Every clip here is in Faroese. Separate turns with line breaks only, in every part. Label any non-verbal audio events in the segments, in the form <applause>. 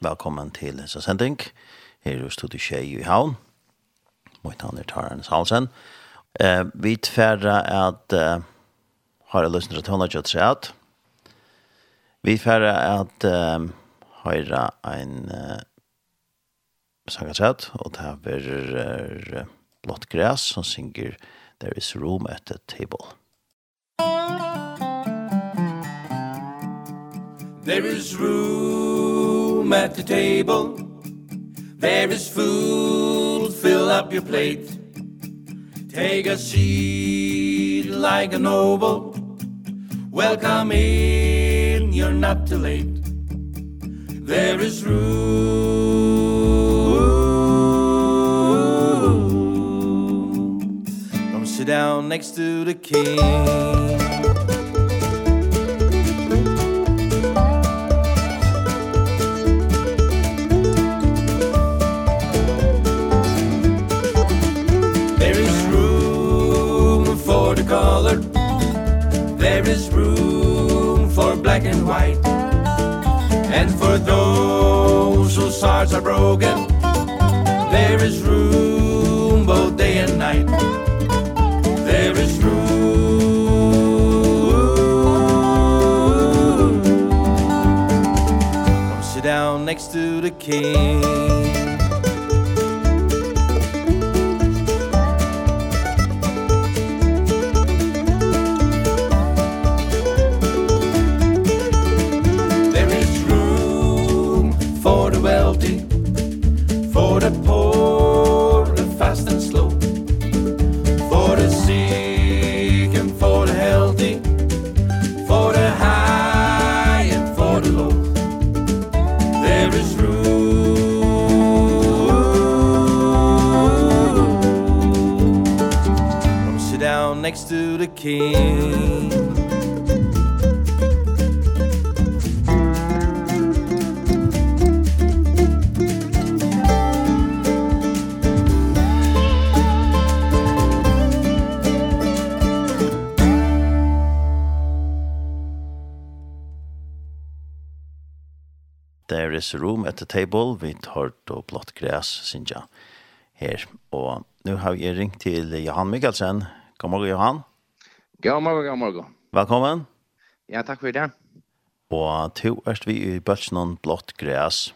Velkommen til Hesa Sending. Her er stod i Kjei i Havn. Mitt navn er Tarans Halsen. Eh, vi tverra at eh, har jeg lyst til å hun har at. Vi tverra at eh, har en eh, sangarsett, og det er eh, blått græs som synger There is room at the table.
There is room at the table. There is food, fill up your plate. Take a seat like a noble. Welcome in, you're not too late. There is room. Come sit down next to the king. There is room for black and white. And for those whose hearts are broken There is room both day and night. There is room. Come sit down next to the king. the king
There is a room at the table with hurt og blått græs, synes jeg, her. Og nå har jeg ringt til Johan Mikkelsen. God morgen, Johan.
God morgen, god morgen.
Velkommen.
Ja, takk for det.
Og to erst vi i Bøtjenon blått græs.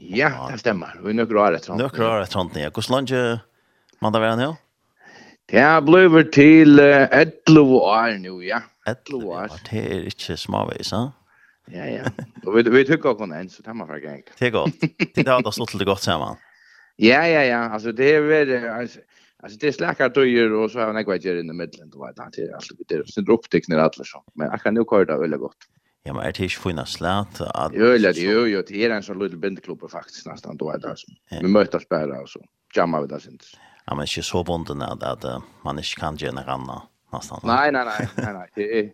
Ja, det stemmer. Vi nøkker å ha rett
hånd. Nøkker å ha rett hånd, ja. Hvordan land man da være nå?
Det er blevet til 11 år nå, ja. 11 år.
Det er ikke småveis, ja?
Ja, ja. Og vi vi tykker å en, så det er man være gøy.
Det er godt. Det er da stått litt godt sammen.
Ja, ja, ja. Alltså det är väl alltså det släcker döjer och så har jag något i mitten då vet jag det är alltså det är sin upptäckning alla så. Men jag kan nog köra det väldigt gott.
Ja, men är det inte fina slät
att Jo, ja, jo, jo, det är en sån liten bindklubb faktiskt nästan då vet jag. Vi möts bara och så. Jamma vi där sen.
Ja, men inte så bonden att att man inte kan ge några andra nästan.
Nej, nej, nej, nej, nej. Det är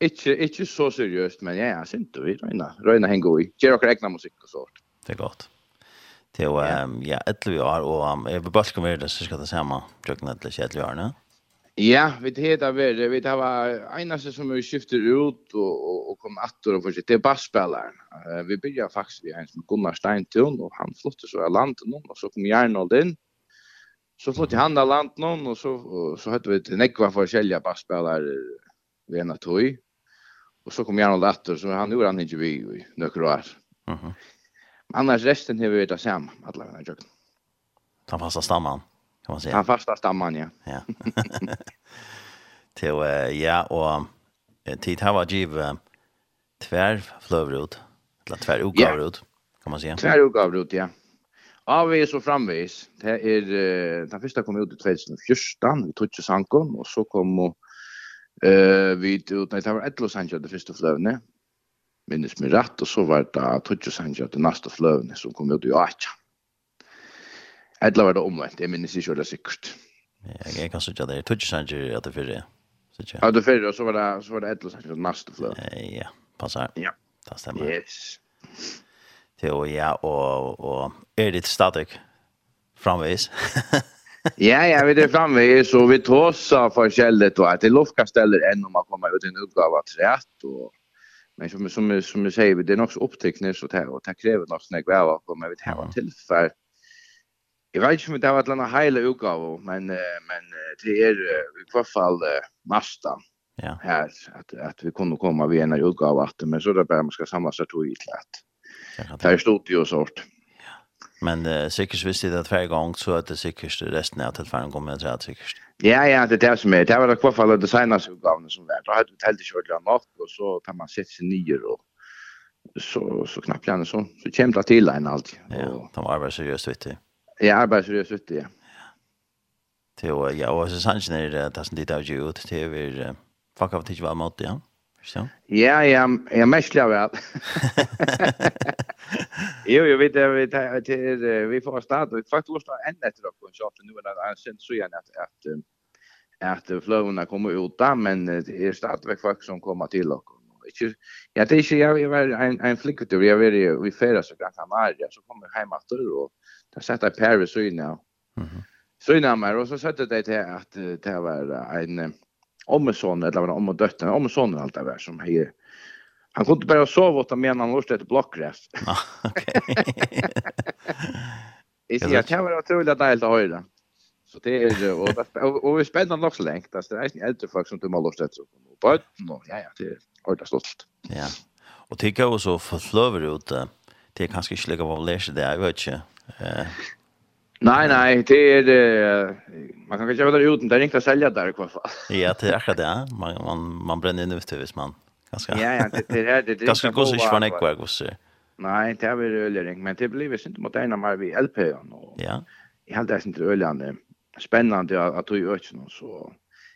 inte inte så seriöst men ja, jeg synes du, Røyna. Röna henger i. Ger och egna musik och sånt.
Det är gott til um, ja, 11 år, og um, jeg vil bare komme det så skal det samme, tjøkken 11 år, ne?
Ja, vi heter Verre, vi har enaste som vi skifter ut og, og, og kom attor og forsitt, det er bassspilleren. Uh, vi byrja faktisk vi en som Gunnar Steintun, og han flyttet så av landen, og så kom Jarnold inn. Så flyttet han av landen, og så, og, så hørte vi til nekva forskjellige bassspillere ved en av tog. Og så kom Jarnold attor, så han gjorde han ikke vi i nøkker år. Uh -huh. Annars resten har vi vet att sam alla den här
Ta fasta stamman kan man säga.
Han fasta stamman ja.
Ja. Till uh, ja och tid har var giv uh, tvär flövrot eller tvär ogavrut kan man säga.
Tvär ogavrut ja. Avvis og framvis, det er, uh, den första kom ut i 2014, vi tog ju sankon og så kom uh, vi ut, nei, det var Edlo Sancho, det första flövne minnes mig rätt och så var det Tutjo Sancho till nästa flövne som kom ut i Acha. Eller var det omvänt, det minnes inte det säkert.
Ja, jag kan säga det, Tutjo Sancho att det förra.
Ja, det förra och så var det, så var det Edla Sancho till nästa flövne.
Ja, passar.
Ja.
Det stämmer.
Yes.
Det och ja, och, och är det statik framvis? <laughs>
ja, ja, vi är framvis och vi tåsar för kället och att det luftkasteller än om man kommer ut i en utgave av trätt och Men som som som jag säger det är också upptäckning så det och det kräver nog snägg väl och man vet
här
till för Jag vet inte om det har ett en annat hela men, men det är i hvert fall masta
ja.
här. Att, att vi kunde komma vid en utgave, men så är det bara man ska samla sig till att
det
är stort ju och sånt.
Men uh, sikkert visste jeg det hver gang, så er det sikkert resten av tilfellen kommer til at sikkert.
Ja, ja, det er det som er. Det var i hvert fall det seneste utgavene som var. Da hadde vi telt ikke ordentlig nok, og så tar man sett seg nyer, og så, så knappt gjerne så. Så kommer det til en alltid.
Ja, de arbeider seriøst, vet du.
Ja, arbeider seriøst, vet du, ja.
Til, var, ja, og så sannsyn er det som de tar ut, til er vi, fuck av tidlig var mot, ja. Ja. Så.
Ja, ja, jag mäsklar väl. <laughs> Jo, jo, vet vi till vi får starta vi får lust att ända till och så att nu är det sen så igen att att att flowna kommer ut där men det är startväg folk som kommer till och inte jag det är jag var en en flickvit jag är vi färdas så kan han så kommer hem efter och där sätter Paris så nu.
Mhm.
Så innan mig och så sätter det till att det var en om en son eller om en dotter, om en son allt det där som hej Han kunde bara sova åt men han låste ett blockgräs.
Ja, okej. Det
är jag var otroligt dejligt att höra. Så det är och och, och vi spänner nog så länge. Det är inte äldre folk som du har lust att så på bötten och ja ja, det är ordentligt stolt.
Ja. Och det går så förflöver ut det är kanske skulle gå av läs det, jag vet inte. Eh
Nej, nej, det är det, man kan kanske vara ute, det är inte att sälja där i alla fall.
Ja, det er akkurat det. ja. Man, man, man brenner inn ut hvis man Ganske,
Ja, ja, det, det är det. det
ganske god gos inte var nekvar gos.
Nej, det är väl öljering, men det blir visst inte mot ena mer vid LP.
Ja.
Jag hade det inte öljande spännande att du gör inte så...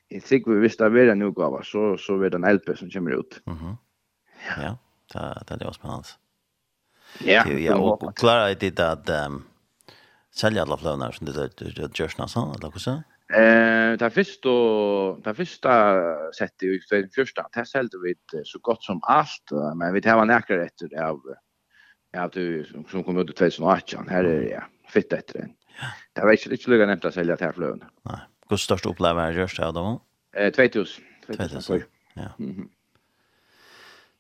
Jag tycker vi visste att vi är en utgåva, så, så är det en LP som kommer ut.
Mm -hmm. Ja, det, det er är spennende.
Ja,
ja og klarer jeg det at... Um, sälja alla flönar som det där görs nästan eller hur
Eh, det första det första sättet ju den första det sålde vi så gott som allt men vi tar en äkare efter av ja du som som kom ut 2018 här är det fitt efter den. Det var inte lite lugnt nämnt att sälja till flön.
Nej. Hur störst upplevelsen görs det då?
Eh 2000.
2000. Ja.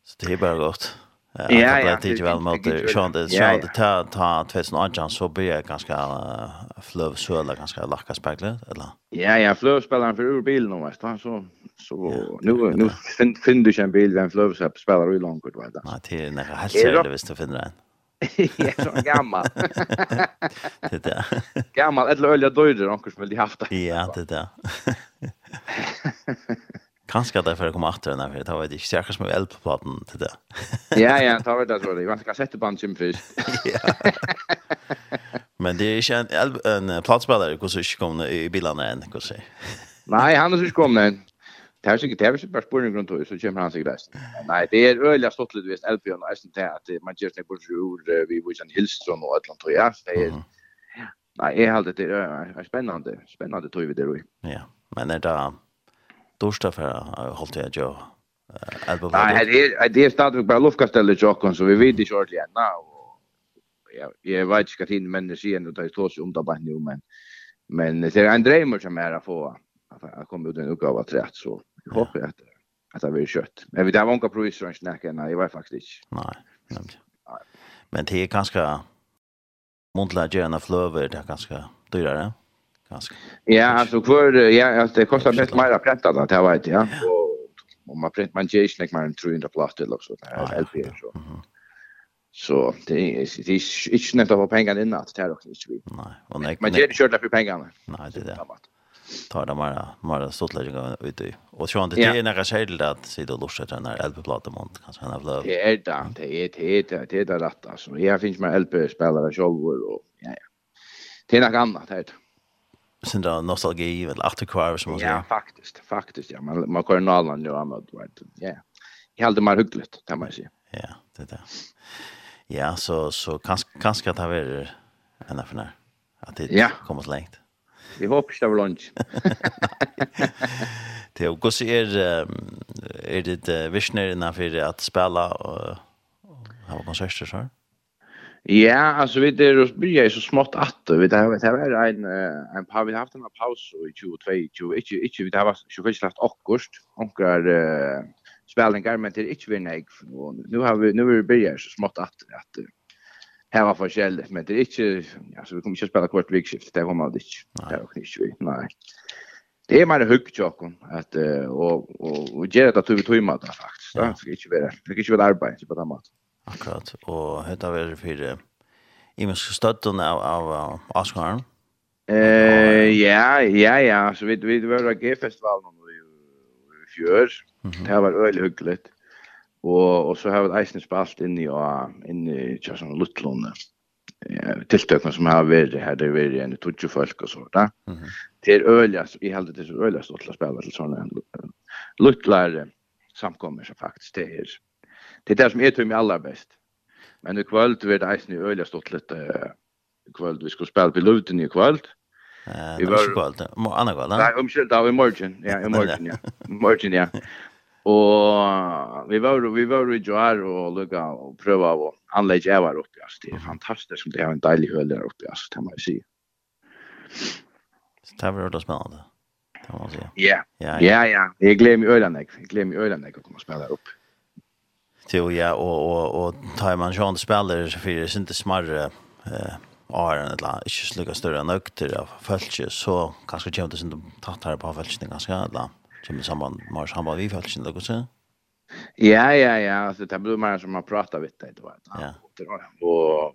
Så det är bara gott. Ja,
ja.
Det är
väl
mot
Sean
det
Sean
det ta ta 2018 så blir jag ganska flöv så eller ganska lacka speglet eller.
Ja, ja, flöv spelar för ur bilen om vet så så nu nu finn finn du en bil vem flöv så spelar i långt vet du.
Nej, det är när helt
så det
visst du finner en. <laughs>
Ja, så gammal. <laughs>
Det där.
Gammal, eller ölja döder, onkel som vill haft det.
Ja, det där. <laughs> Kanskje at det er for å komme etter henne, for da vet jeg ikke sikkert som er eld på platen til det. <laughs>
ja, ja, <laughs> da vet jeg tror det. Jeg vet ikke sette på en kjempe først. <laughs>
Men det er ikke en, elb, en platspiller hvordan ikke kommer i bilene enn, hva si.
Nei, han er ikke kommet enn. Det er sikkert, det er sikkert bare spørning rundt henne, så kommer han sikkert resten. Nei, det er øyelig stått litt vist elbjørn og eisen til at man gjør seg bort ur vi hvor en hilsen og et eller annet, ja. Det
er,
nei, jeg halde det er spennende, spennende tog vi det,
Ja, men er det största för hållt jag ju.
Nej, det är det är stadigt bara luftkastellet jocken så vi vet inte ordentligt än. Ja, jag vet inte vad in men ser ändå det står om det bara nu men men det är en dröm som är att få att komma ut en uppgåva att rätt så jag hoppas att att det blir kött. Men vi där var några proviser och snackar nej, jag vet faktiskt inte.
Nei, nämligen. Men det er är ganska Mundla gärna fløver, det är ganska dyrare ganska.
Ja, alltså för ja, alltså det kostar mest mer att pränta det, här vet, jag. Och om man print man ger snack mer än 300 plast eller så
där
LP så. Så det är det är inte snällt att få pengarna in att det här också inte vi.
Nej, och
nej. Men det kört för pengarna.
Nej, det är det. Tar det bara bara stortlägga ut i. Och så inte
det
är några skäl att se då lossa den här LP-plattan mont kanske han har
Det är det, det är det, det är det rätt alltså. Jag finns med LP-spelare själv och ja ja. Det är något annat här
sindra nostalgi eller afterkvar som man
säger.
Ja,
faktiskt, faktiskt. Ja, man man kör nallan nu annat vet. Ja. Jag hade mer hyggligt kan man säga.
Ja, det er det. Ja, så så kanskje kanske att det är enn for nær, at det
ja.
kommer så lengt.
Vi hoppas det var lunch. <laughs>
Det er och så är er det uh, visjoner innenfor at spela og, og ha konserter så här.
Ja, alltså vi det är börja så smått att vi det har det här är en en par vi har haft en paus i 22 2022 inte inte vi har så fisk haft akkurst onkar eh spelningar men det är inte vi nej nu har vi nu är det börja så smått att att här var forskjelligt men det är inte alltså vi kommer inte spela kort vikskift det kommer det inte det är också inte vi nej det är mer högt jag att och och och ge det att vi tog mat faktiskt det ska inte vara det ska inte vara arbete på det maten
Akkurat. Og hetta var fyrir imenske støtten av, av, av Askaren.
Eh, ja, ja, ja. Så vi, vi var G-festivalen i, i fjør. Mm -hmm. Det var veldig hyggelig. Og, og så har vi eisen spalt inn i, inn i Kjøsson Luttlåne. Ja, tiltøkene som har vært her, det har vært en tutsi folk og sånt. Mm -hmm. Det er øyelig, jeg heldig det er øyelig stått å spille til sånne luttlare samkommer som faktisk det er det er det som er til meg aller best. Men i kvöld vil det eisen i øyla stått litt uh, kvöld. Vi skulle spela på Luten i kvöld.
Uh, vi var... Kvöld, anna kvöld,
Nei, omkyld, da, i morgen. Ja, i <laughs> morgen, ja. I morgen, ja. Og vi var, vi var i Joar og lukka og prøva å anlegge jeg var oppi, altså. Det er fantastisk, det er en deilig høl der oppi, altså, det må jeg si.
Det var ordentlig spennende, det må jeg si.
Ja, ja, ja. Jeg gleder meg i øyla nek. Jeg gleder meg i øyla nek å komme og spela der oppi
till ja och och och tar man Jean spelare så för det är inte smarre eh Aron eller inte så lika större nökter av fältet så kanske kommer det inte tatt här på fältet ganska eller som samman mars han var vi fältet eller så
Ja ja ja. Alltså det blir mer som man pratar vet det då ja. Och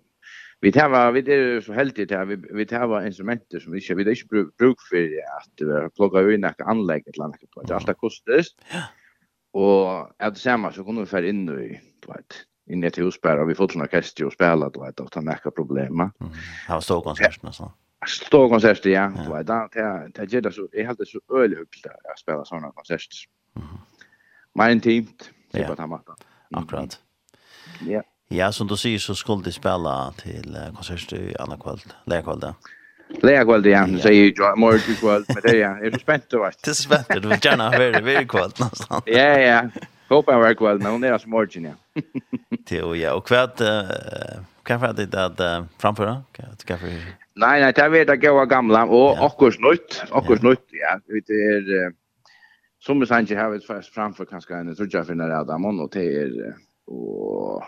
vi tar va vi det så helt det här. Vi vi tar var instrumenter som vi inte vi det inte bruk för att plugga in något anlägg eller något det alltså kostar. Ja. Och at det samme så kunne vi för in i, på ett inn i et hus og vi fått en orkester og spela då att ta nekka problem.
Mm. Det var stor konsert nästan.
Stor konsert ja. Då är det det det det så är helt så öle hyggligt att spela såna konserter. Mm. Mer intimt. Det var tamat.
Akkurat. Ja. Ja, som du säger så skulle de spela till konsert i andra kväll, lärkväll där.
Lea kvöld igen, så säger jag. Mår du kvöld men det, ja. Är du spänt och vart?
Det är spänt, du vill gärna vara väldigt kvöld någonstans.
Ja, ja. Hoppa var kvöld, men hon är alltså morgon, ja.
Jo, ja. Och kvöld, kan jag det att framföra? Kan jag
Nej, nej, det vet jag gå gamla och också nøyt, också nøyt, ja. Det är som vi sanns har vi framfor kanskje en sådär för när Adam och det er, og,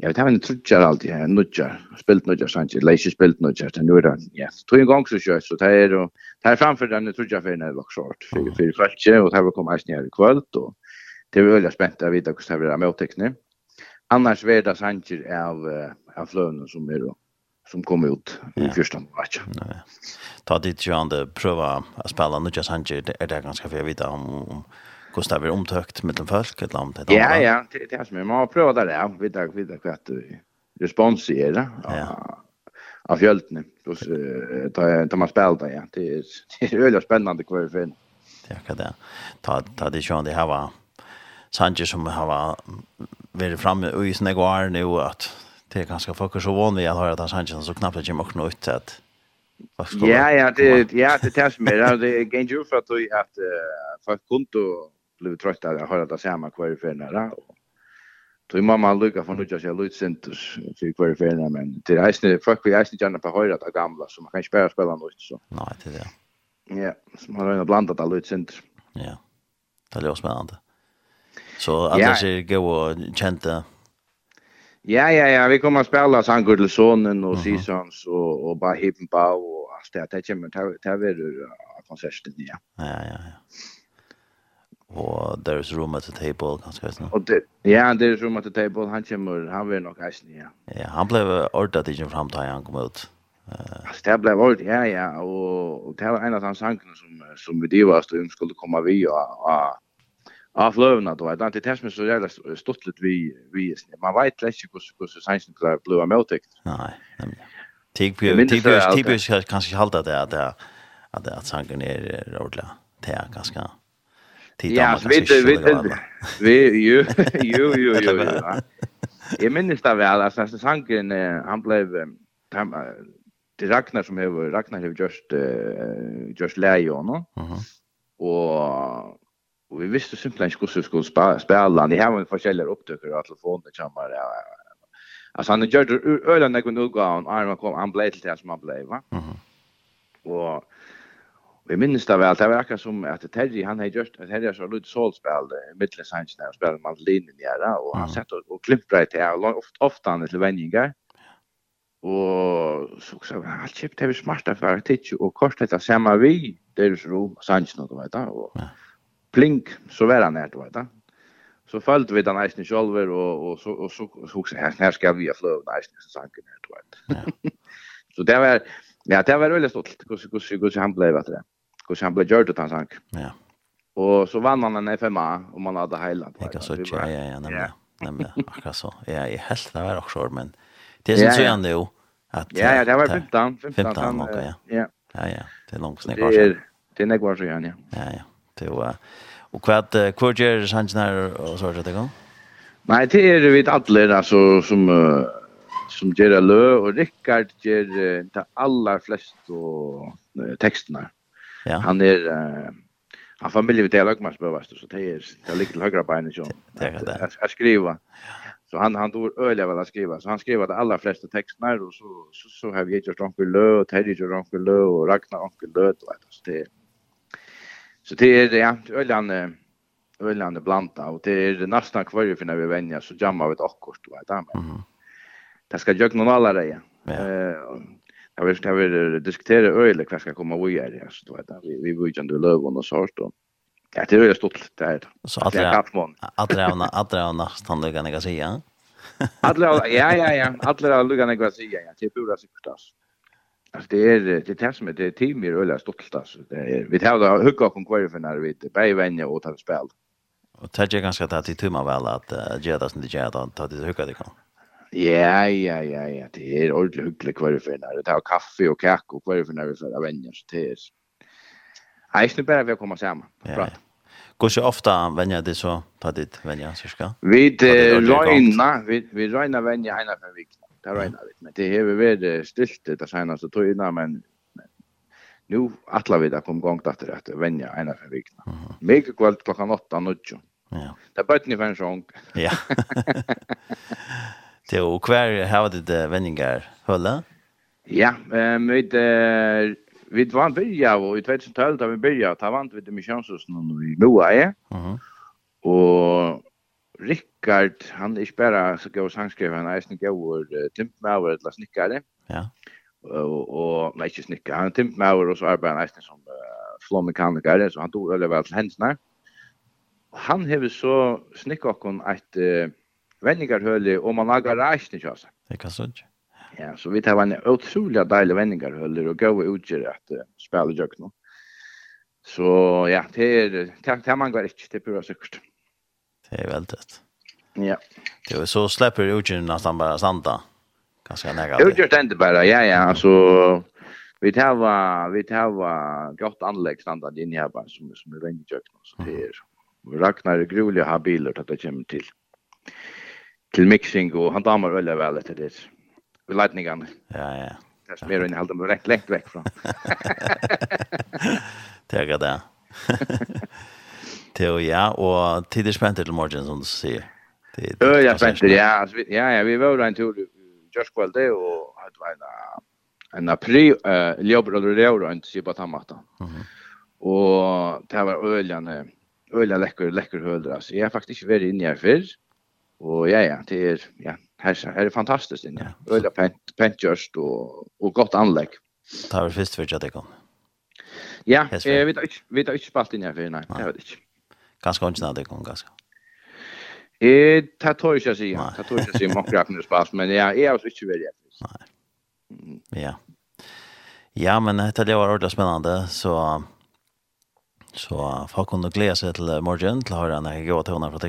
Ja, vi tar en trutjar alltid her, nudjar, spilt nudjar, sant, leise spilt nudjar, det nu er ja, tog en gang så kjøtt, så det er, og det er framfor den trutjar fyrir nere vaksort, för fyrir falskje, og det er kom eisen her i kvöld, og det er veldig spent av vidda hvordan det er møtekne. Annars er det sanger av, av fløvene som er som kom ut i första matchen.
Ta dit ju ande prova att spela spille nudjar det er det ganska för vita om, om hur det blir omtökt den folk ett land ett
Ja ja, det är som man har provat det. Vi tar vi tar kvart respons i det. Ja. Av fjälten. Då tar ta man spel där ja. Det är <laughs> det är öliga spännande kvar för
en. Kan det. Ta ta det sjön det här var Sanchez som har varit framme i sina gåar nu att det är ganska folk så van vid att höra att Sanchez så knappt att Jim också nått att
Ja, ja, det ja, det tas med. Det är ju för att att folk kunde blev trött att höra det samma kvar i när och är mamma lukka från Lucas jag lut centers för kvar i när men det är inte folk vi är inte gärna på höra det gamla så man kan spela spela något så.
Nej, det är det.
Ja, så man har ju blandat alla centers.
Ja, det låter spännande. Så annars är det gå och känta
Ja, ja, ja, vi kommer att spela Sankur till sonen och Seasons och, och bara Hippenbau och allt det. Det kommer att ta över konserten, ja.
Ja, ja, ja og there's room at the table kanskje vet
Og det ja, there's room at the table han kommer han vil nok eisen ja.
Ja, han blev ordat ikke fram til han kom ut.
Eh, uh, det blev ordat ja ja og, og det var en av de sankene som som vi det var stod skulle komma vi och och av flövna då att det tärs med så jävla stort lite vi vi man vet lätt hur hur så sansen klar blåa motik.
Nej. Tig på tig på tig på kanske halta det att att att sanken är ordla. Det är ganska
tid ja, man kan switcha. Vi, ju <laughs> ju ju ju. Jag minns det väl alltså så sanken han ble, det Ragnar som över Ragnar har just, uh, just leio, no? Uh -huh. Och Og vi visste simpelthen inte hur vi skulle spela. spela. De har en forskjellige opptøkker av telefonen til Ja, Alltså han gjorde det när øyne når han utgav kom, han blev till det som han blev Va? Mhm. Och Vi minnes det vel, det var akkurat som at Terry, han har gjort, Terry har så lite solspill, mittlen sannsene, og spiller med linjen nere, og han
sett
og, og klimpra i det, og ofte, ofte han til vendingar. Og så sa vi, alt kjipt, det er smart, det er tidsju, og kort dette samme vi, deres ro, sannsene, du vet da,
og
plink, så var han her, du vet da. Så följde vi den eisen sjolver, og, og, så, og så, så, så, her skal vi ha fløv, den eisen sanken her, du vet. <laughs> Så det var, ja, det var veldig stolt, hvordan han ble etter det hur han blev gjort ut hans sank.
Ja.
Och så vann han en FMA, och man hade hela.
Jag kan så ja, ja, ja,
nemlig.
Nemlig, akkurat så. Ja, jeg helt det var også, men det er
sånn
så gjerne jo. At,
ja, ja, det var 15. 15,
15
han,
ja.
Ja.
ja, ja, det
er
langt
snakk
var
är, Det är nekvar så gjerne, ja.
Ja, ja, det var... Och hva er gör sannsyn her og så er det gang?
Nei, det är vi alla alltså som... Uh, som gjør lö och Rickard gjør uh, det aller flest och uh, tekstene.
Ja.
Han är uh, han familj vid Delagmars behövs så det är det ligger till högra benet så. Jag skriver. Så han han då öliga väl att skriva så han skrev att alla flesta texterna och så så så har vi gjort onkel Lö och Terry gjort onkel Lö och Ragnar onkel Lö och vet så det. Så det är ja, öliga öljande blanda och det är nästan kvar för när vi vänjer så jammar vi ett akkord vet du.
Mm.
Det ska jag någon alla det. Eh jag vill jag vill diskutera öle vad ska komma vad är det så då vet vi vi vill ju ändå löv och så då. Ja, det är ju stort det här.
Så att
det är
kappman. Att drävna att drävna standarden jag säga. <laughs>
Alla ja ja ja, alla lugan jag säga ja, det borde sig förstås. Alltså det är det det som det team är öle stolt alltså. Det är vi tar hugga kom kvar för när vi vet bävänja och tar spel.
Och tar jag ganska att det tummar väl att göra det som det gör då tar det hugga det kan.
Ja, ja, ja, ja. Det är ordentligt hyggligt kvar i förna. Det har kaffe och kakao kvar i förna vi för så Det är... Nej, det är bara vi kommer samman.
Ja, ja. Går så ofta vänja det så ta dit vänja så ska.
Vi röjna, vi vi röjna vänja ena för veckan. Det röjna vi. Men det har vi varit stilt det senaste tiden men nu alla vi där kom gång efter att vänja ena för veckan. Mycket kväll klockan 8 och
Ja.
Det bøtten i fem sjong.
Ja. <laughs> <laughs> Det och kvar har det det vändningar hålla.
Ja, eh med vi vann börja och i 2012 då vi börja ta vant vi det missionshusen och i Moa är.
Mhm.
Och Rickard, han är bara så god sangskrivare, han är snickare och timpmäver eller snickare.
Ja.
Och, och nej, inte snickare, han är timpmäver och så arbetar han nästan som flåmekanikare, så han tog över väl till. Han har så snickat hon ett vendingarhøle, og man lager reisene ikke.
Det kan sånn
Ja, så vi tar en utrolig deilig vendingarhøle, og gøy utgjør at uh, spiller jøk nå. Så ja, det er, det, det man går ikke, det er pura sikkert.
Det er veldig tett.
Ja.
Det er så slipper utgjør nesten bare bara Kanskje jeg nekker
det. Utgjør standa bare, ja, ja, altså... Vi tar vi tar gott anlägg standard in här bara som som är vänjök så det är Ragnar Grulje har bilar att det kommer till till mixing och han damer väl väl efter det. Vi lightningarna.
Ja ja.
Det är mer än halda mig rätt läkt väck från. <laughs>
Tackar det. Teo ja och tidigt spänt till morgon som du säger. Det är
ja spänt ja ja ja vi var en tur just kväll det och hade en en april eh Leopold Leopold inte se på tammata.
Mhm.
Och det var öljan öljan läcker läcker höldras. Jag är faktiskt väldigt inne här för. Och ja ja, det är ja, här är fantastiskt inne. Ja. Öliga pent pentjust och och gott anlägg.
Tar vi först för att det kom.
Ja, vi vet inte, vet inte spalt inne här för nej, Det vet inte.
Ganska inte när det kom ganska.
Eh, ta tar jag
sig.
Ta tar jag sig mockrak nu spalt, men ja, är alltså inte väl Nej.
Ja. Ja, men det där var ordentligt spännande så så folk kunde glädja sig till morgon till höra när jag går till honom för att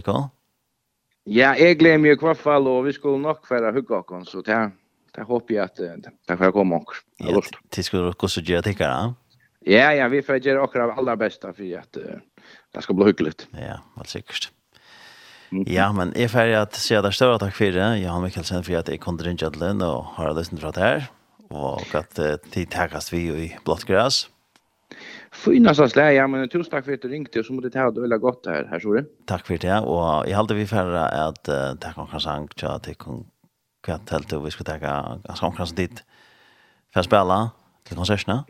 Ja, jeg gleder meg i hvert fall, og vi skulle nok være hugga oss, så det Det håper jeg at det får komme oss.
Ja, det skulle dere også gjøre det, ikke
Ja, ja, vi får gjøre akkurat aller beste for at det skal bli hyggelig.
Ja, helt
sikkert.
Ja, men jeg er ferdig at sier det større takk for det. Johan Mikkelsen for at jeg kunne ringe til den og har lyst til å prate her. Og at uh, tid takkast vi i blått græs.
Fyna så slä ja, men tusen takk for at du ringte, og så må du ta det veldig godt her, her, Sjore.
Takk for det, og jeg halte vi færre at uh, takk om kanskje sang, tja, takk om hva telt, vi vi skal takk om kanskje dit for å spille til konsertene.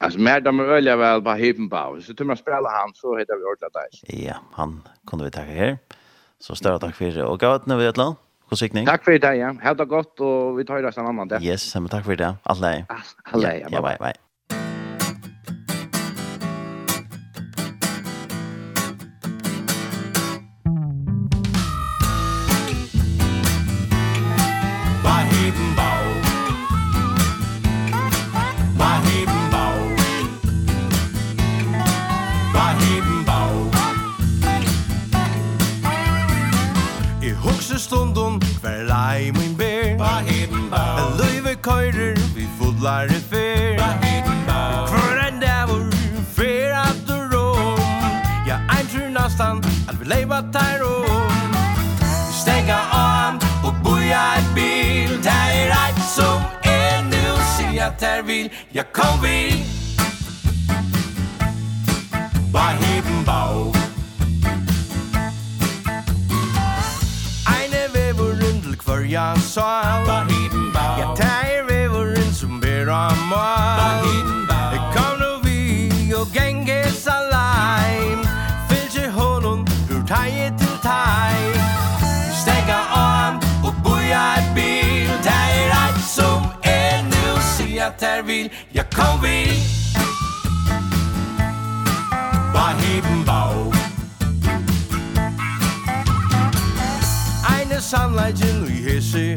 Alltså mer de öliga väl på Hippenbau Så tumma spela han så heter vi ordla där.
Ja, han kunde vi tacka här. Så större tack för det. Och gott nu vid ett land. God sikning.
Tack för det, ja. Ha det gott och vi tar det det annan där.
Yes, men tack för det. Alla.
Alla.
Ja, bye bye.
flyr i fyr For en dævor fyr at du rom Ja, ein tror nastan at vi leiva tar om. Stenga an och boja ett bil. Det är rätt som är nu Se att her vill jag kom vi. Ba heben bau. Eine vevor rundel kvarja sa 山来真为何事？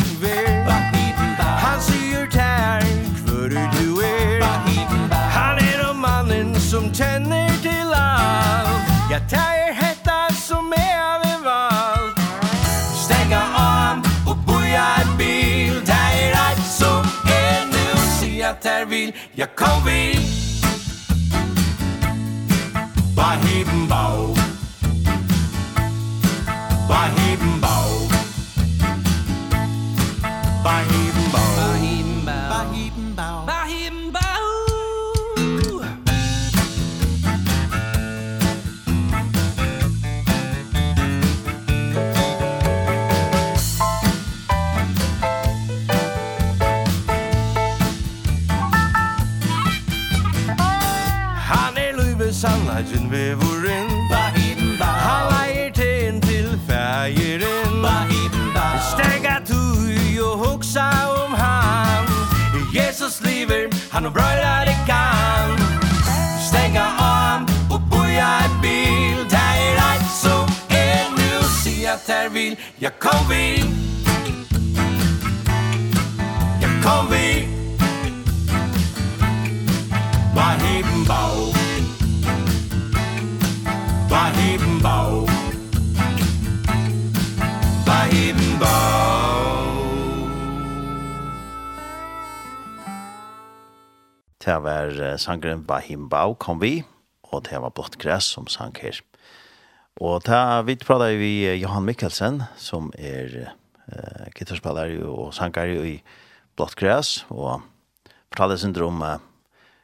Det
var sangren Bahim Bau kom vi, og det var Blått Græs som sang her. Og det vi pratet vi Johan Mikkelsen, som er uh, gitarspillere og sanger i Blått Græs, og fortalte sin om uh,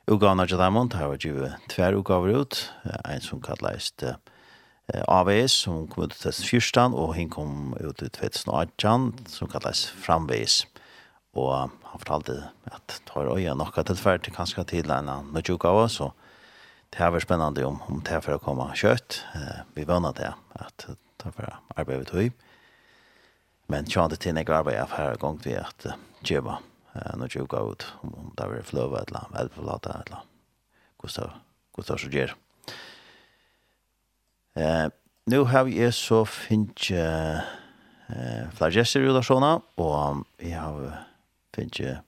Ugana Jadamon, det var jo tver ugaver ut, en som kalles uh, AVS, som kom ut til 2014, og hun kom ut til 2018, som kalles Framvis. Og han fortalte at tar øye nokka til tvert, kanskje til en nødjuk av oss, og det her var spennende om, om det er for å komme kjøtt. Eh, vi vønner det, at det er for å arbeide ved tog. Men tjant det til jeg arbeid av her gang til at gjøre eh, nødjuk av ut, om det var fløve eller annet, eller hvordan det Gustav så gjør. Eh, nu har vi så finnes eh, flere gjester i relasjoner, og jeg har finnes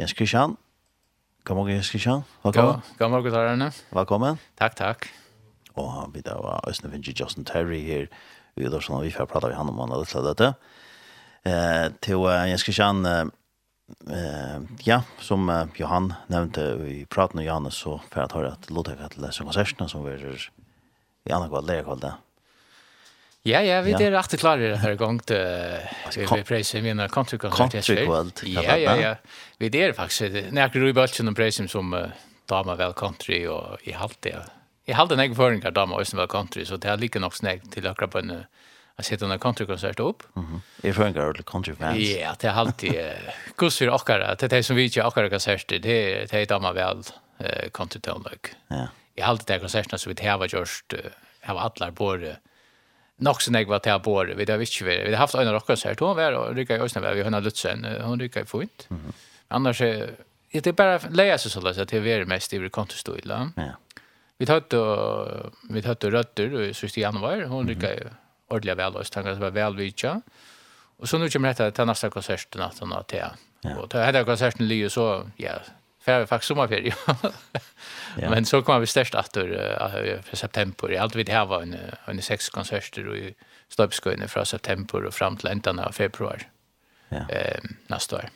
Jens Kristian. God morgen, Jens Kristian. Velkommen.
God, god morgen, Tarane.
Velkommen.
Takk, takk.
Og han da av Østene finnes Justin Terry her i Udorsson, og vi får prate med han om han har litt dette. Eh, til uh, Jens Kristian, eh, ja, som uh, Johan nevnte i praten med Johannes, så får jeg ta det til Lodhøyka til Sønkonsertene, som vi er i andre kvart, lærkvallet.
Ja, ja, vi er rett og klart denne gang til vi preiser mine country concert.
Country-kveld.
Ja, ja, ja. Vi er faktisk, når jeg i bølgen og preiser som uh, dama vel country, og i halte, ja. I halte en egen føring av dama også vel country, så det er like nok snakk til akkurat på en Jeg sitter under country-konsert opp.
Mm -hmm. Jeg føler ikke country-fans.
Ja, det er alltid gus gods for okkara. Det er det som vi ikke okkara konserter, det er damer vel uh, country-tøndøk.
Ja.
Jeg har alltid det konsertene som vi har gjort, har alle båret nok så nekva til på det, vi har ikke vært, vi har haft øyne rockers her, hun var og rykket i Øsne, vi har Lutzen, hun rykket i Funt. Annars er, det er bare leia seg sånn at det er mest i kontostøyla.
Ja.
Vi tar og vi tar til Røtter, og så i januar, hun rykket i ordentlig vel, og tanker var vel vidtja. Og så nu kommer dette til neste konsert, at hun har til. Og til dette konserten ligger så, ja, för jag faktiskt sommarferie.
ja.
Men så kommer vi störst att uh, för september. Allt vi det här var en en sex konserter och i Stöpskön från september och fram till ändan av februari.
Ja.
Ehm nästa år.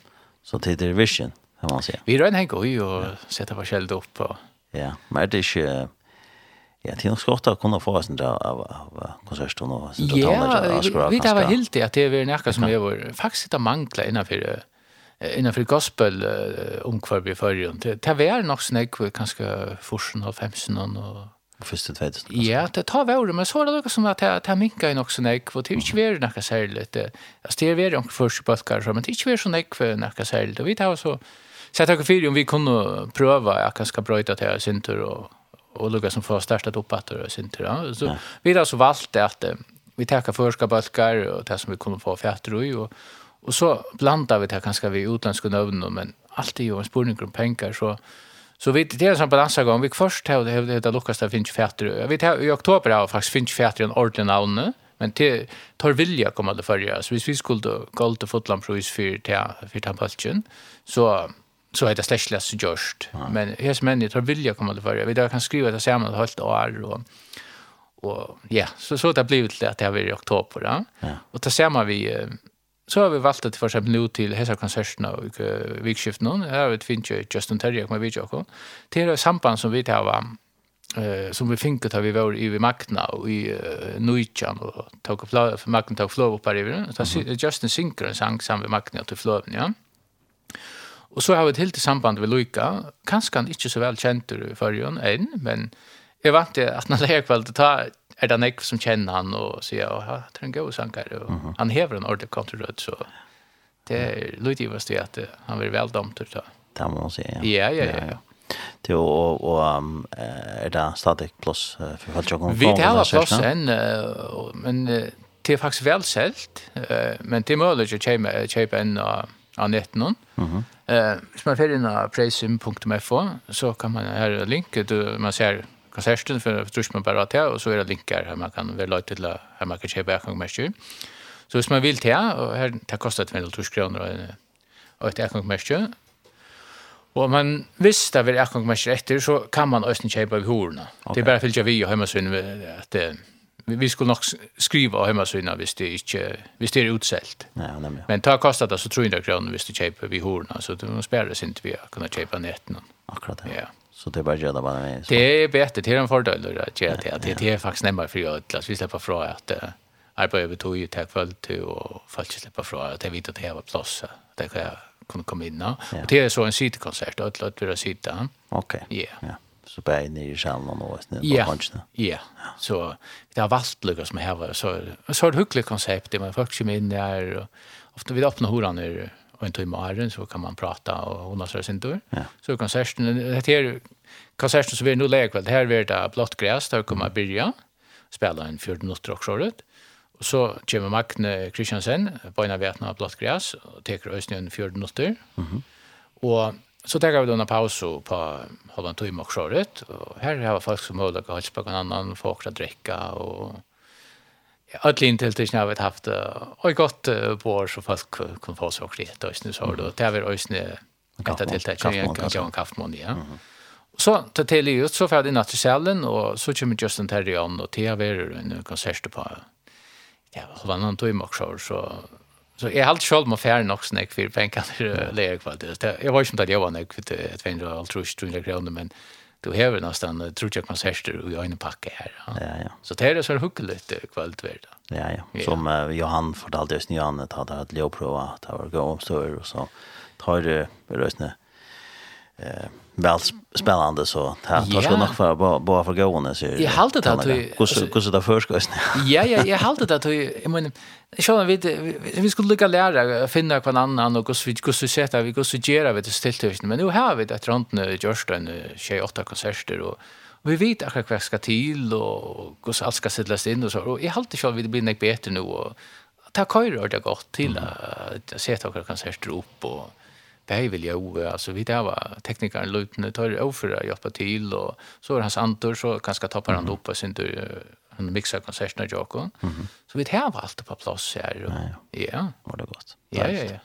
Så till det vision kan man säga.
Vi rör en och ja. sätta vår upp och
Ja, men det är inte Ja, det är nog skott att kunna få oss där av av konserten och vi, där.
Ja, vi det var helt det att det är näka som är vår... faktiskt det mangla innanför innanför gospel uh, omkvarb i förrjun. Det var nog snägg kanske forsen av femsen och
Første tvätten.
Ja, det tar vore men så er det noe som at det minkar ju också nek, og det är ju väl några särligt. Alltså det er vært också første bøtkar, så men det är ju så näck för særlig. särligt. Vi tar så så jag fyrir om vi kunde pröva jag kanske bröta det här synter og, og lukka som får startet opp att det synter. Ja. Så vi har så valgt det att vi tar første bøtkar, og det som vi kunne få fjärter och Och så blandar vi det här vi utlandske utländska men allt är ju en spurning om pengar. Så, så vi, det är en sån balansagång. Vi först har det heter Lukas där finns fätter. Vi vet i oktober har faktiskt finns fätter en ordentlig namn. Men det tar vilja komma det förra. Så hvis vi skulle gå till fotlandprojus för, för tampalchen så så är det släckligt just görst. Men hes människor tar vilja komma det förra. Vi där kan skriva det samman ett halvt år. Och, och ja, så, så det har blivit att det har varit i oktober. Ja. Och då ser man vi Så har vi valgt att för exempel nu till hesa konserterna och vikskiften någon. Här har vi finns ju Justin Terry med video och det är samband som vi tar eh som vi finket har vi var i Magna och i uh, Nuichan och tog upp för Magna tog flow upp här i den. Så Justin synker en sang sammen med Magna till flowen, ja. Och så har vi ett helt samband med Luika. Kanske han inte så väl känd ur förrjun än, men jag vant att när det här kvället tar är det Nick som känner han och säger ja, han är en god sankare och han häver en ordentlig kontraröd så det är lite vad det att han blir väl dömt ut.
Det måste man säga.
Ja, ja, ja. ja.
Det och och um, är det static plus för fallet jag kommer.
Vi tar plus en men det är faktiskt väl sålt men det är möjligt att köpa köpa en av netten. Mhm. Eh, som man får in på prisim.fo så kan man här länka du man ser konserten för förstås man bara till och så är det länkar här man kan väl lägga till här man kan köpa kan mest. Så hvis man vill till och här det kostar 200 kr och ett kan mest ju. Och man visst där vill jag kan mest efter så kan man östen köpa i horna. Det är bara fyllt jag vi hemma så att vi skulle nog skriva hemma så visst det inte visst det är utsålt.
Nej, nämligen.
Men ta kostar det så 300 kr visst du köper vi horna så det spelar det inte vi kunna köpa netten.
Akkurat det.
Ja.
Så det är bara göra bara med.
Det är bättre, det är en fördel då att göra det. Det, det är faktiskt närmare för jag att vi släpper från att uh, arbeta över tog ju tack för till och folk släpper från att det vet att det var plats. Det kan jag kunna komma in.
Ja.
Och det är så en sitkonsert, att låta vi sitta.
Okej.
Okay. Yeah.
Ja. Så bara inne i salen och något nu på kanten.
Ja. Så det har valt lukar som här var så så ett hyggligt koncept det man faktiskt in där och ofta vi öppnar horan nu och en timme åren så kan man prata och hon har så sin tur.
Ja.
Så konserten det här konserten så blir nu läge kväll. Det här blir det blått gräs där kommer börja spela en 14 minuter och så Och så kommer Magne Kristiansen på av vetna av blått gräs och tar ösnen en 14 minuter. Mhm. Och så tar vi då en paus på halvan timme och så Och här har folk som håller på att spela annan folk att dricka och Alla intelligensen har vi haft och gott på så fast kan få så konkret och nu så har det där vi
ösne
att det
tilltäck
kan
kan
en kaffemån ja. Så til till ut så för din til salen, och så kommer Justin Terry on och TV en konsert på. Ja, vad han tog i också så så är allt själv med færre nok snakk for pengar leger kvalitet. Jag var ikke inte där jag var när jag kvitt ett vänner allt tror jag men du har nästan tror jag konserter i en pakke her. Ja,
ja. ja.
Så det er så hyggligt kvalitet
Ja, ja. Som uh, Johan fortalte oss nu han hadde hade leoprova, att det var gå om så så tar det rösne. Eh väl spännande så här tar ska nog för bara bara för gående så
jag håller det att
hur hur det förskost.
Ja ja, jag håller det att jag menar så vi vi skulle lycka lära finna kvar annan och hur vi hur vi sätter vi hur vi gör vi det stilt men nu har vi det runt nu just en 28 konserter och vi vet att vad ska till och hur allt ska sättas in och så. Och jag håller så vi blir något bättre nu och ta köra det gott till att sätta några konserter upp och Bäi vill jag alltså vi där var teknikern Lutne tar över för att hjälpa till och så är hans antor så kanske tappar han upp och synte han mixar konserterna Jakob. Mm. Så vi tar allt på plats här och ja. Ja.
Var det gott.
Ja ja ja.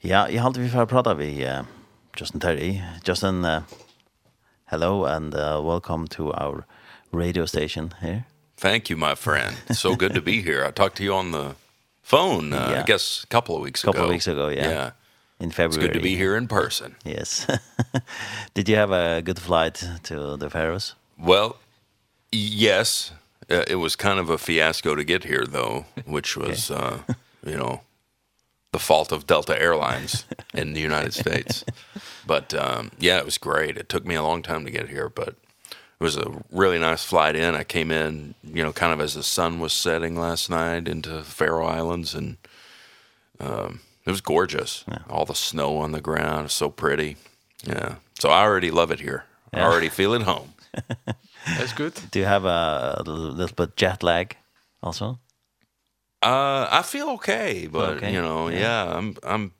Ja, jag hade vi för att prata vi uh, Justin Terry. Justin uh, hello and uh, welcome to our radio station here.
Thank you my friend. So good to be here. I talked to you on the phone uh,
yeah.
I guess a couple of weeks
couple
ago.
Couple of weeks ago, yeah.
Yeah
in February.
It's good to be here in person.
Yes. <laughs> Did you have a good flight to the Faroes?
Well, yes. Uh, it was kind of a fiasco to get here though, which was okay. uh, you know, the fault of Delta Airlines in the United States. But um yeah, it was great. It took me a long time to get here, but it was a really nice flight in. I came in, you know, kind of as the sun was setting last night into Faroe Islands and um It was gorgeous. Yeah. All the snow on the ground, is so pretty. Yeah. So I already love it here. Yeah. I already feel at home. <laughs>
That's good.
Do you have a, a little bit jet lag also?
Uh I feel okay, but
okay.
you know,
yeah,
yeah I'm I'm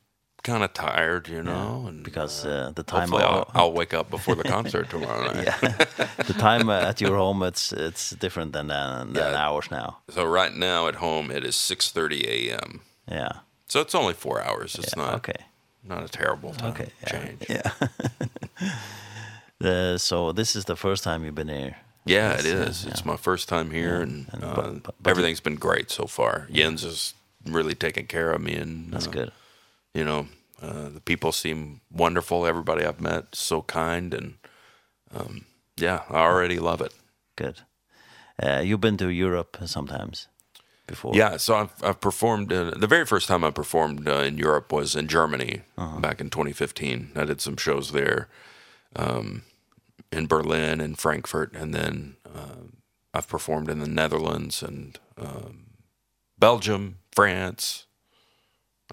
kind of tired, you know, yeah, and
because uh, the time
I'll,
I'll,
I'll wake up before the concert <laughs> tomorrow night. yeah. <laughs>
the time uh, at your home it's it's different than uh, than
yeah.
hours now.
So right now at home it is 6:30 a.m.
Yeah.
So it's only four hours. It's yeah, not
okay.
Not a terrible time
okay, yeah,
change.
Yeah. <laughs> the, so this is the first time you've been here.
Yeah, it
is. Uh,
it's yeah. my first time here, yeah. and,
and
uh,
but, but, but
everything's been great so far. Yeah. Jens is really taking care of me, and
that's
uh,
good.
You know, uh, the people seem wonderful. Everybody I've met so kind, and um, yeah, I already love it.
Good. Uh, you've been to Europe sometimes before?
Yeah, so I've I've performed uh, the very first time I performed uh, in Europe was in Germany uh -huh. back in 2015. I did some shows there um in Berlin and Frankfurt and then uh I've performed in the Netherlands and um Belgium, France.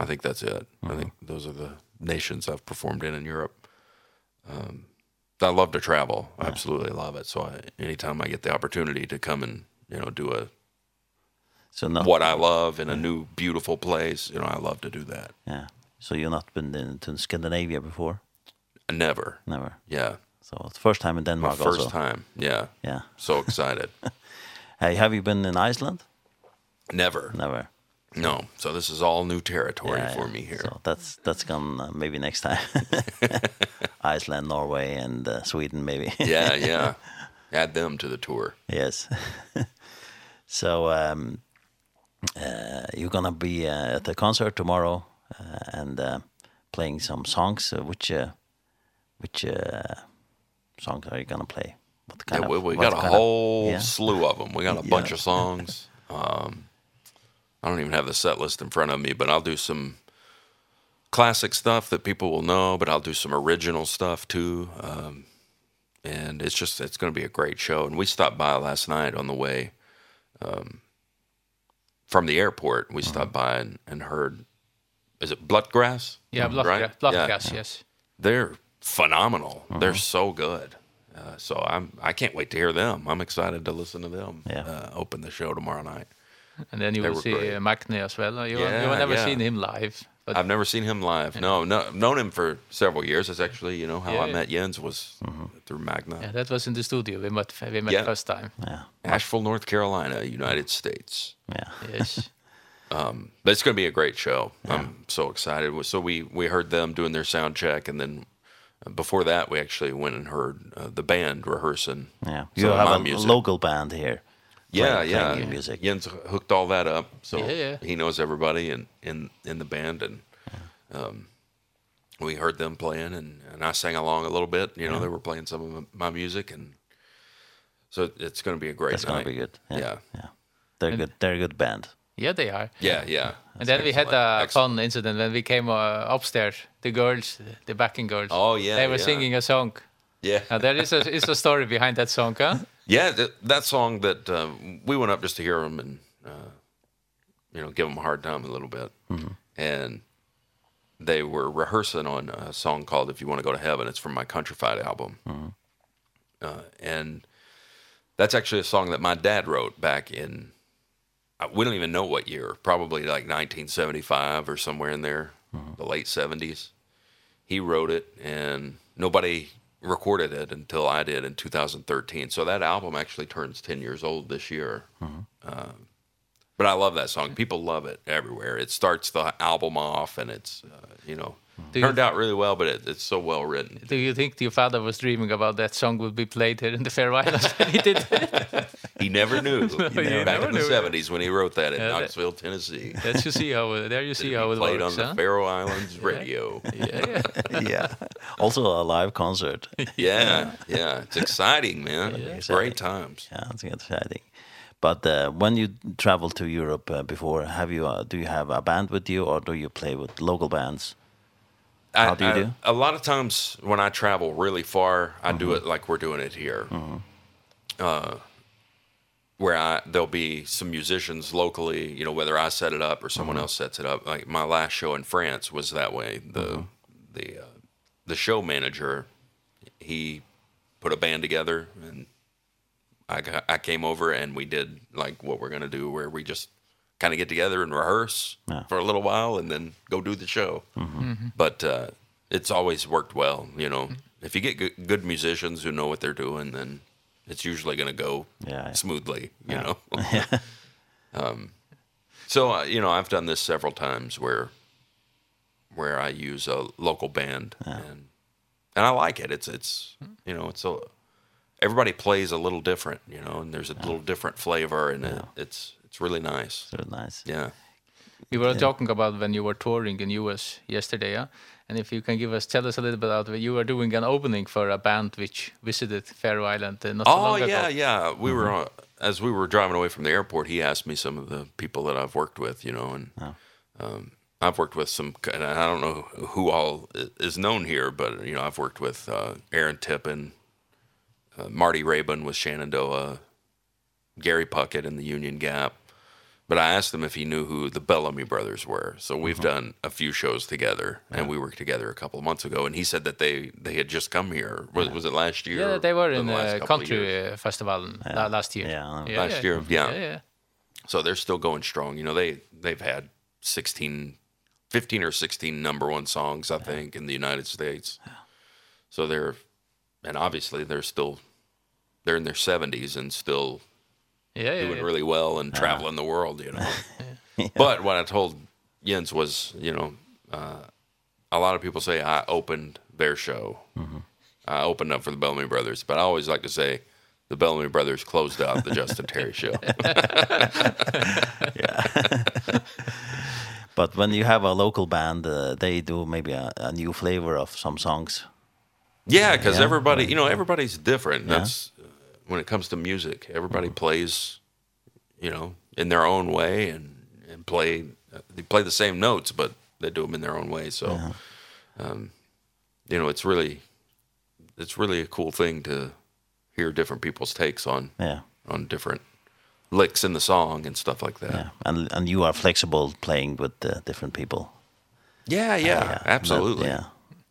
I think that's it. Uh -huh. I think those are the nations I've performed in in Europe. Um I love to travel. I absolutely love it. So I, anytime I get the opportunity to come and, you know, do a
so not,
what I love in a new beautiful place. You know, I love to do that.
Yeah. So you've not been in, to Scandinavia before?
Never.
Never.
Yeah.
So it's first time in Denmark My
first
also.
time. Yeah.
Yeah.
So excited. <laughs>
hey, have you been in Iceland?
Never.
Never.
No. So this is all new territory
yeah,
for
yeah.
me here.
So that's that's gone uh, maybe next time. <laughs> <laughs> Iceland, Norway and uh, Sweden maybe.
yeah, yeah. Add them to the tour.
Yes. so um uh, you're going to be uh, at the concert tomorrow uh, and uh, playing some songs. Uh, which uh, which uh, songs are you going to play? What kind
yeah, we, we
of,
got a
whole of, yeah?
slew of them. We got a
yeah.
bunch of songs. um, I don't even have the set list in front of me, but I'll do some classic stuff that people will know, but I'll do some original stuff too. Um, and it's just, it's going to be a great show. And we stopped by last night on the way um, from the airport we stopped mm by and, and heard is it Bloodgrass?
Yeah, blood
Right?
Yeah, Bloodgrass,
yeah.
yes.
They're phenomenal. Mm -hmm. They're so good. Uh, so I'm I can't wait to hear them. I'm excited to listen to them
yeah.
uh, open the show tomorrow night.
And then you
they
will see
great.
uh, Magne as well. You,
yeah,
you never
yeah.
seen him live.
I've never seen him live. No, no, I've known him for several years. That's actually, you know, how
yeah,
I
yeah.
met Jens was mm -hmm. through Magna.
Yeah, that was in the studio. We met we met
yeah.
first time.
Yeah.
Asheville, North Carolina, United States.
Yeah.
Yes. <laughs>
um, but it's going to be a great show. Yeah. I'm so excited. So we we heard them doing their sound check and then before that we actually went and heard uh, the band rehearsing.
Yeah. You have a
music.
local band here
yeah,
playing,
yeah.
Playing music.
Jens hooked all that up, so
yeah, yeah.
he knows everybody in in in the band, and um, we heard them playing, and and I sang along a little bit. You know, yeah. they were playing some of my music, and so it's going to be a great
That's
night.
Going to be good. Yeah,
yeah.
yeah. They're and, good. They're a good band.
Yeah, they are.
Yeah, yeah.
And then Excellent. we had a
Excellent.
fun incident when we came uh, upstairs. The girls, the backing girls.
Oh yeah,
they were
yeah.
singing a song.
Yeah.
Now there is a is a story behind that song, huh? <laughs>
Yeah, th that song that uh, we went up just to hear him and uh you know, give him a hard time a little bit. And they were rehearsing on a song called If You Want to Go to Heaven. It's from my Countrified album. Uh and that's actually a song that my dad wrote back in we don't even know what year, probably like 1975 or somewhere in there, mm -hmm. the late 70s. He wrote it and nobody recorded it until I did in 2013. So that album actually turns 10 years old this year. Uh, but I love that song. People love it everywhere. It starts the album off and it's uh, you know,
Do you,
turned out really well, but it, it's so well written.
Do you think your father was dreaming about that song would be played here in the Faroe Islands? <laughs> <laughs> he did. <laughs>
he never knew.
no, you
know,
back
in the 70s when he wrote that in
uh,
Knoxville, Tennessee.
Let's you see how there you see how it
played
works,
on
huh?
the Faroe Islands radio.
yeah, yeah.
yeah. Also a live concert.
yeah, yeah. It's exciting, man. Yeah. Exciting. Great times.
Yeah, it's exciting. But uh, when you travel to Europe uh, before, have you uh, do you have a band with you, or do you play with local bands?
I,
How do you
I,
do?
A lot of times when I travel really far, I uh
-huh.
do it like we're doing it here. Uh -huh. Uh where I there'll be some musicians locally, you know, whether I set it up or someone uh -huh. else sets it up. Like my last show in France was that way. The
uh -huh.
the uh, the show manager he put a band together and I got, I came over and we did like what we're going to do where we just kind of get together and rehearse
yeah.
for a little while and then go do the show. Mm -hmm. Mm -hmm. But uh it's always worked well, you know. Mm -hmm. If you get good, good musicians who know what they're doing, then it's usually going to go
yeah, yeah.
smoothly, you know. <laughs> <laughs> um so uh, you know, I've done this several times where where I use a local band yeah. and and I like it. It's it's you know, it's a everybody plays a little different, you know, and there's a yeah. little different flavor and yeah. it, it's It's really nice.
It's really nice.
Yeah.
We were yeah. talking about when you were touring in US yesterday, yeah? and if you can give us tell us a little bit about what you were doing an opening for a band which visited Faroe Island uh, not so
oh,
long ago.
Oh yeah, yeah. We mm -hmm. were uh, as we were driving away from the airport, he asked me some of the people that I've worked with, you know, and oh. um I've worked with some and I don't know who all is known here, but you know, I've worked with uh Aaron Tippin, uh, Marty Rabin with Shenandoah, Gary Puckett in the Union Gap, But I asked him if he knew who the Bellamy brothers were. So we've mm -hmm. done a few shows together yeah. and we worked together a couple of months ago and he said that they they had just come here. Was yeah. was it last year?
Yeah, they were in
the, the
country uh, festival yeah. last year.
Yeah,
last yeah. year. Yeah.
yeah. Yeah.
So they're still going strong. You know, they they've had 16 15 or 16 number 1 songs I yeah. think in the United States. Yeah. So they're and obviously they're still they're in their 70s and still
yeah, yeah,
doing
yeah.
really well and traveling uh. the world, you know. <laughs> yeah. But what I told Jens was, you know, uh, a lot of people say I opened their show. Mm -hmm. I opened up for the Bellamy Brothers, but I always like to say the Bellamy Brothers closed out the Justin Terry show. yeah. <laughs>
but when you have a local band, uh, they do maybe a, a new flavor of some songs.
Yeah, cuz
yeah.
everybody, you know, everybody's different.
Yeah.
That's when it comes to music. Everybody plays, you know, in their own way and and play they play the same notes, but they do them in their own way. So yeah. um you know, it's really it's really a cool thing to hear different people's takes on
yeah.
on different licks in the song and stuff like that.
Yeah. And and you are flexible playing with the different people.
Yeah, yeah, uh,
yeah.
absolutely.
That, yeah.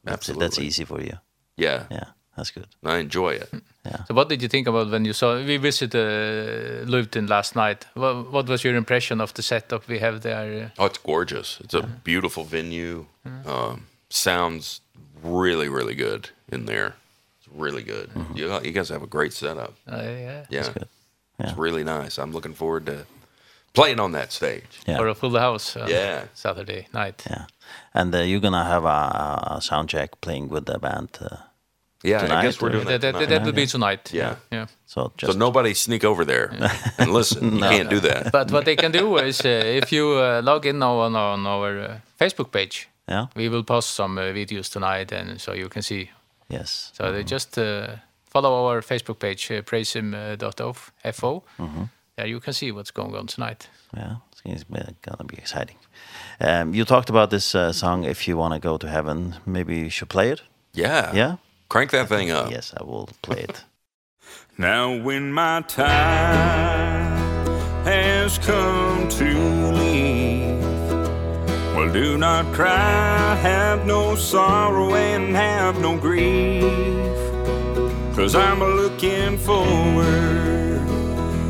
Absolutely.
That's, that's easy for you.
Yeah.
Yeah. That's good.
I enjoy it. Yeah.
So what did you think about when you saw we visited uh, Luton last night? What what was your impression of the setup we have there?
Oh, it's gorgeous. It's a beautiful venue. Um sounds really really good in there. It's really good. Mm -hmm. You you guys have a great setup.
Oh uh, yeah.
Yeah.
It's good. Yeah.
It's really nice. I'm looking forward to playing on that stage
yeah.
for a full house uh,
yeah
Saturday night.
Yeah. And uh, you're going to have a, a sound check playing with the band uh,
Yeah,
tonight, I
guess we're doing
that.
That,
that, that would be tonight.
Yeah.
yeah.
So, just
so nobody sneak over there and listen. <laughs> no. You can't do that.
But what they can do is uh, if you uh, log in on, on our uh, Facebook page,
yeah.
we will post some uh, videos tonight and so you can see.
Yes.
So mm -hmm. they just uh, follow our Facebook page, uh, praisehim.fo. Mm. There you can see what's going on tonight.
Yeah, it's going to be exciting. Um, you talked about this uh, song, If You Want to Go to Heaven. Maybe you should play it?
Yeah.
Yeah?
Crank that thing up.
Yes, I will play it. <laughs>
now when my time has come to leave Well, do not cry, have no sorrow and have no grief Cause I'm looking forward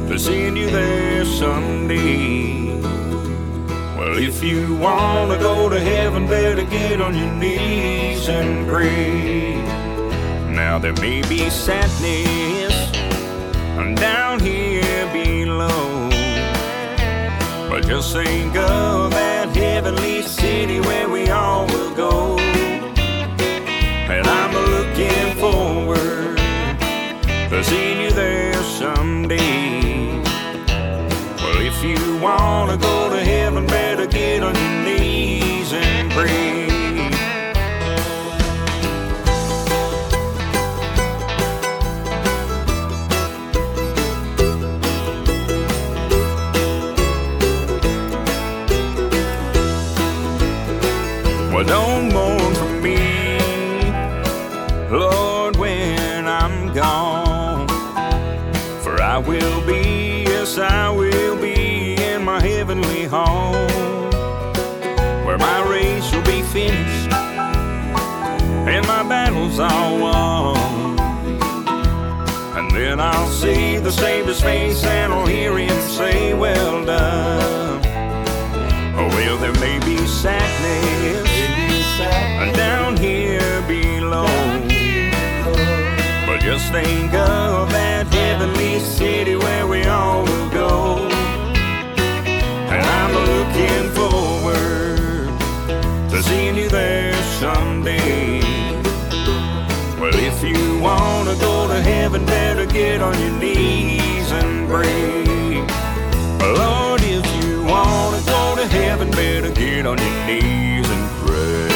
to seeing you there someday Well, if you want to go to heaven, better get on your knees and pray Now there may be sadness down here below. But just think of that heavenly city where lives I want And then I'll see the Savior's face And I'll hear him say, well done. Oh, well, there may be sadness, may be sadness Down here. Below But just think of that heavenly city Where we all will go. And I'm looking forward To seeing you there someday. heaven better get on your knees and pray Lord if you want to go to heaven better get on your knees and pray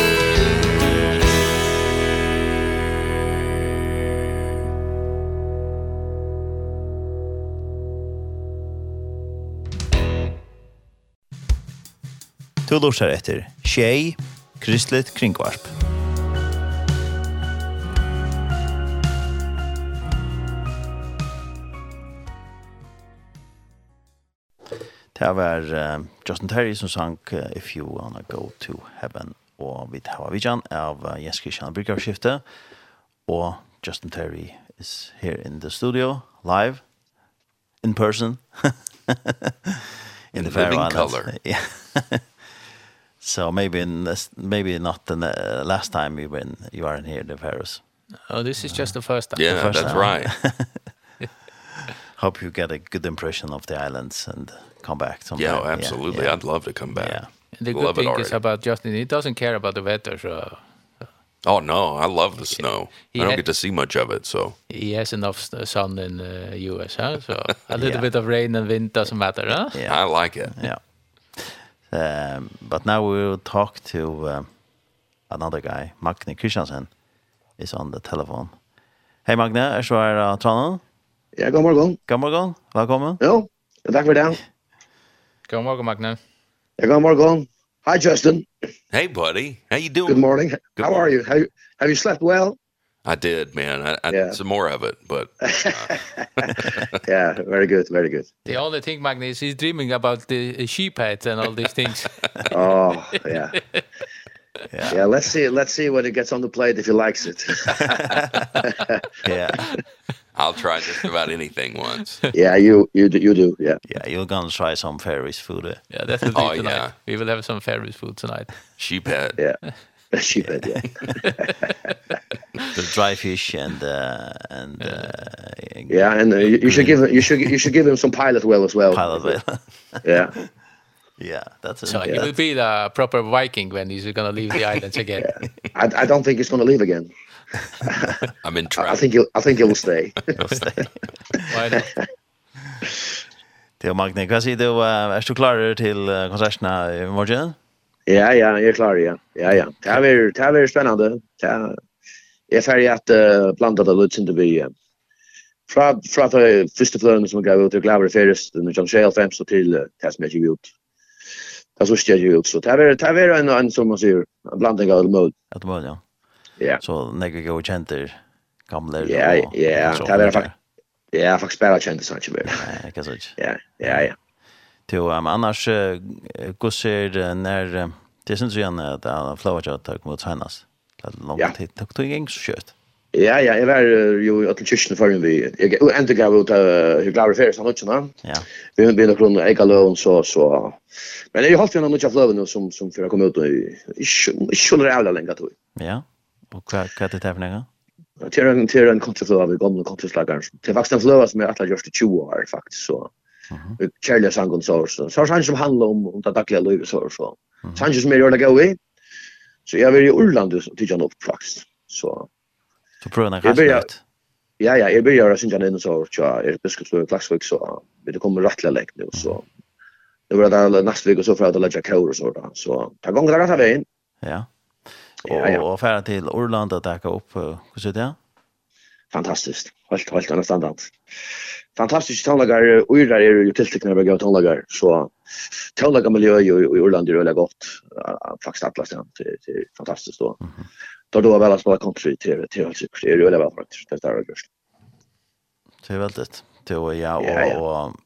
Du lursar etter Tjej, Kristligt Kringvarp. Det var uh, Justin Terry som sang uh, If You Wanna Go To Heaven. Og vi tar av vidjan av uh, Jens Christian Bryggerskiftet og Justin Terry is here in the studio live in person. <laughs>
In, in
the Faroe Islands
color. <laughs>
yeah. So maybe in this, maybe not the uh, last time you were you are in here in the Faroes.
Oh this is uh, just the first time.
Yeah
first
that's
time.
right. <laughs>
Hope you get a good impression of the islands and come back someday.
Yeah, absolutely.
Yeah, yeah.
I'd love to come back.
Yeah.
The the
love good
thing is about Justin, he doesn't care about the weather, so...
Oh no, I love the snow.
He I
don't
had,
get to see much of it, so.
He has enough sun in the uh, US, huh? So a little
yeah. <laughs>
bit of rain and wind doesn't matter, huh?
Yeah.
I like it.
Yeah. Um, but now we will talk to um, another guy, Magne Kristiansen, is on the telephone. Hei Magne, er så her av Trondheim?
Ja, god morgen.
God morgen, velkommen.
Jo, takk for det.
God morgen, Magne.
Ja, good morgen. Hi, Justin.
Hey, buddy. How you doing?
Good morning.
Good
How morning. are you? How, have you slept well?
I did, man. I, I
yeah.
some more of it, but <laughs> uh.
yeah, very good, very good.
The only thing Magnus is dreaming about the sheep heads and all these things. <laughs>
oh, yeah. Yeah. yeah, let's see let's see when it gets on the plate if he likes it. <laughs>
yeah.
I'll try just about anything once. <laughs>
yeah, you you do, you do, yeah.
Yeah, you're going to try some Ferris food. Eh?
Yeah, definitely
oh,
tonight.
Yeah.
We will have some Ferris food tonight.
Sheephead.
Yeah. <laughs> Sheephead, yeah. <laughs>
the dry fish and uh, and yeah. uh,
yeah, and uh, you, you should give him, you should you should give him some pilot whale as well.
Pilot whale.
yeah.
Yeah, that's it.
So yeah. he will be the proper Viking when he's going to leave the islands again. Yeah.
I I don't think he's going to leave again.
I'm in
trap.
I
think you'll, I think you'll stay. you'll stay.
Why not?
Theo Magni, hva sier du? Er du klar til konsertene i morgen?
Ja, ja, jeg er klar, ja. Ja, ja. Det er veldig, det er veldig spennende. Det er, jeg er ferdig at uh, blant det lødsen til by. Fra, fra det første fløyene som jeg gav ut, jeg glaver ferdig den John Shale 5 til uh, det som jeg ikke ut. Det så ikke ju ut. Så det er veldig, det er veldig en, en, som man sier, en blandning av det
Att Ja, mål, ja.
Ja.
Så när vi går känter gamla.
Ja, ja, det är faktiskt Ja, faktiskt spela kände så inte mer.
Nej, kan så.
Ja, ja, ja.
Till um, annars uh, går ser uh, när uh, det syns ju igen att uh, flower chat tog mot tränas. Det är långt tid tog tog ingen så kött.
Ja, ja, jag var ju i Atlantischen för vi. Jag ändå gav ut hur glad för så mycket va.
Ja.
Vi har been kron ägga lön så så. Men jag har hållit ju något av flöven som som för att komma ut och i skulle det alla länge tog.
Ja. Och vad vad det tävlar några? Det
är en det är en kontraflöva vi gamla kontraflögar. Det är faktiskt en flöva som är att just 20 år faktiskt så.
Mhm.
Charles Sangon så så så han som handlar om om det dagliga livet så så. Sanchez mer eller gå i. Så jag vill i Irland och tycker han upp faktiskt. Så
Så
prövar han
rätt.
Ja ja, jag börjar sen jag innan så så är biskopslöv Klaxvik så det kommer rättliga läkt nu så. Det var där nästa vecka så för att lägga kör och så där. Så ta gånger där att ha
in.
Ja
ja,
ja.
och färra till Orlando att täcka upp hur ser det?
Fantastiskt. Helt helt annan standard. Fantastiskt tonlagar och där är ju tilltäckna bra tonlagar så tonlagar miljö i Orlando är väldigt gott. Faktiskt alla stan det är fantastiskt då. Då då väl att spela country till till alltså det är ju väl faktiskt det där är just.
Det är väldigt. Det var ja och och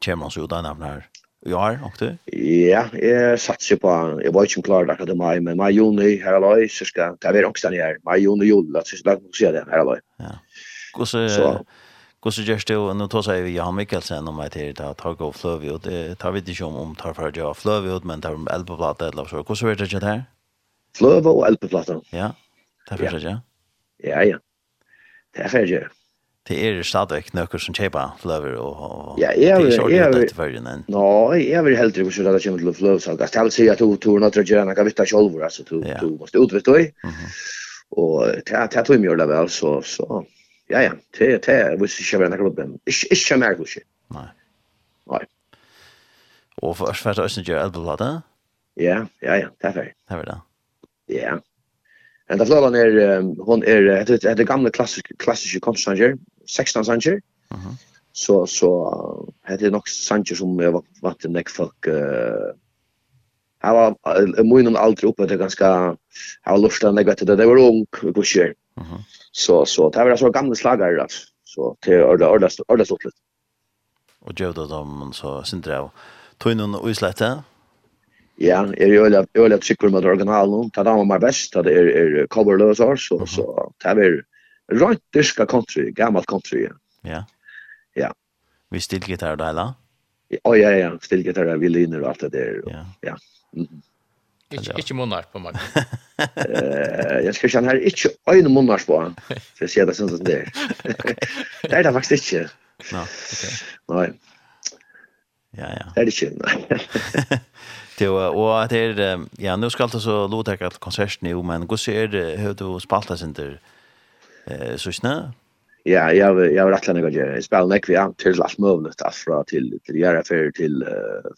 Chemons utan av när i år, nok?
Ja, jeg satser på, jeg var ikke klar akkurat i mai, men mai, juni, her aløy, så skal, det er veldig den her, mai, juni, juli, at siste dag, så det her
aløy.
Ja.
Hvordan, hvordan gjørs det, nå tar seg vi Jan Mikkelsen om et her, da tar gå fløvi ut, tar vi ikke om om tar for å fløvi ut, men tar om elbeplata eller så, hvordan er det ikke det her?
Fløve og elbeplata.
Ja, det
er
for det, ja.
Ja, ja. Det er for
det, ja det er stadig nøkker som kjøper fløver
og
ja,
jeg
er
ikke ordentlig
til førjen enn.
Nå, jeg vil heldig ikke sånn at jeg kommer til å fløvsalg. Jeg vil si at du tror noe til å gjøre noe vitt av kjolver, altså du,
ja.
du måtte utvitt deg.
Mm -hmm.
Og det er tog mye det vel, så, så ja, ja, det er hvis ikke jeg vil noe problem. Ikke mer kanskje.
Nei.
Nei.
Og for først først øyne gjør elbelade?
Ja, ja, ja, det er ferdig.
Det er det.
Ja. Enda fløven er, hon er, det er gamle klassiske, klassiske konstanger, 16 sanger.
Mhm.
Så så hade det nog sanger som jag vart en folk eh Jeg var munnen aldri oppe, det er ganske, jeg var lustan jag vet du, det var ung och kör.
Mhm.
Så så det var så gamla slagare så till orda orda orda stort lite.
Och gjorde de så sindra tog in och.
Ja, är ju öliga öliga sikker med originalen. det Ta dem var best, det er är coverlösar så så det er Rønt dyrka country, gammalt country. Ja.
Ja.
ja.
Vi still gitarr da, eller?
Ja, ja, ja, still gitar, violiner og allt det där.
Ja.
ja.
Ikke, ikke munnar på meg.
uh, jeg skal ikke, han har ikke øyne munnar på han. Så jeg ser det sånn som det er. <laughs> <laughs> det er det faktisk ikke.
No, okay.
Nei.
Ja, ja.
Det er det ikke,
nei. <laughs> Jo, og det er, ja, nå skal det så lotekka til konserten jo, men hvordan er det, høyde du spalta sin til eh så snä.
Ja, jag jag har rätt länge jag spelar näck vi har till allt möjligt allt från till till göra affärer till uh,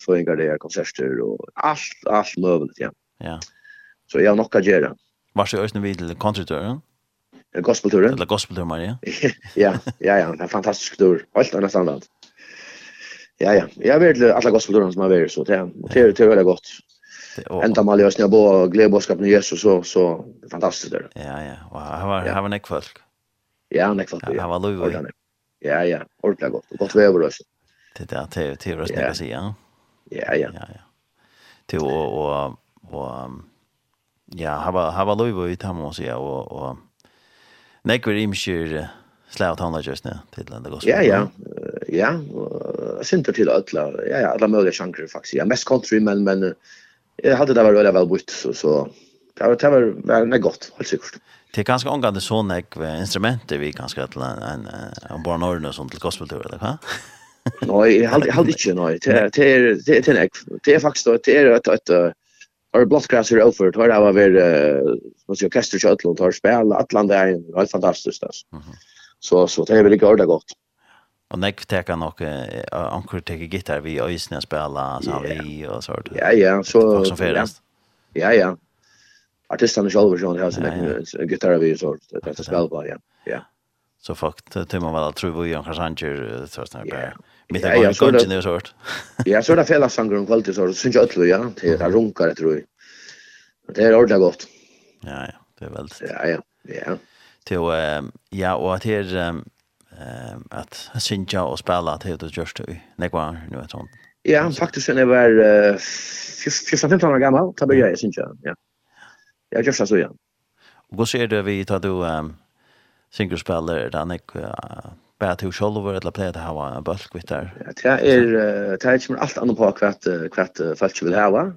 föringar där konserter och allt allt möjligt ja.
Ja.
Så jag har nog att göra.
Vad ska jag nu till
konserter? Gospelturen.
Eller gospelturen, Maria. <laughs>
ja, ja, ja, en fantastisk tur. Helt annat standard. Ja, ja. Jag vet alla gospelturen som har varit så det är det är väldigt gott
och
ända mal jag snä på glädjeboskap med Jesus så så fantastiskt där.
Ja ja, och här var här var näck folk.
Ja, näck folk.
Ja, var lov.
Ja ja, ordentligt gott. Gott väder också.
Det där till till rösten kan säga.
Ja ja.
Ja ja. Till och och och ja, här var här var lov i Tammo så ja och och näck vi imskir släppt han just nu till den gospel.
Ja ja. Ja, synter till alla. Ja ja, alla möjliga genrer faktiskt. Ja, mest country men men jag hade det var väl väl bort så så det var det var väldigt gott helt säkert.
Det är ganska angående såna instrumenter vi kanske att en en en barn och sånt till gospeltur eller va? <laughs>
Nej, jag hade hade inte nej. Det det det är det det är faktiskt det är ett ett Or Blockgrass är över. Det har varit vad ska orkester shuttle Ötlund har spelat Atlanta är helt fantastiskt alltså. Så så det är väl gott gott.
Och när vi tar nog ankur tar gitarr vi och spela så har vi och så
Ja ja, så
Folk som färdast.
Ja ja. Artisterna själva John har sin gitarr vi så det är spelbart ja. Ja.
Så folk till man väl tror vi gör kanske anker så
snart
där. Mitt är går inte nu sort.
Ja, så där fälla sånger om kvalitet så syns jeg öll ja, til det är runkar det tror jag. Det er ordentlig godt.
Ja ja, det är väldigt.
Ja ja. Ja.
Till ja och att här ehm att synja och spela till det just i Det nu ett sånt.
Ja, faktisk sen jeg var uh, just inte några gammal, da började jag synja. Ja. Jeg Jag just så ja.
Och vad ser du vi tar du ehm singlespelar där Nick bara till shoulder eller play det här var en bulk vid där.
Ja, det är det är inte allt annat på hva kvart folk vil ha.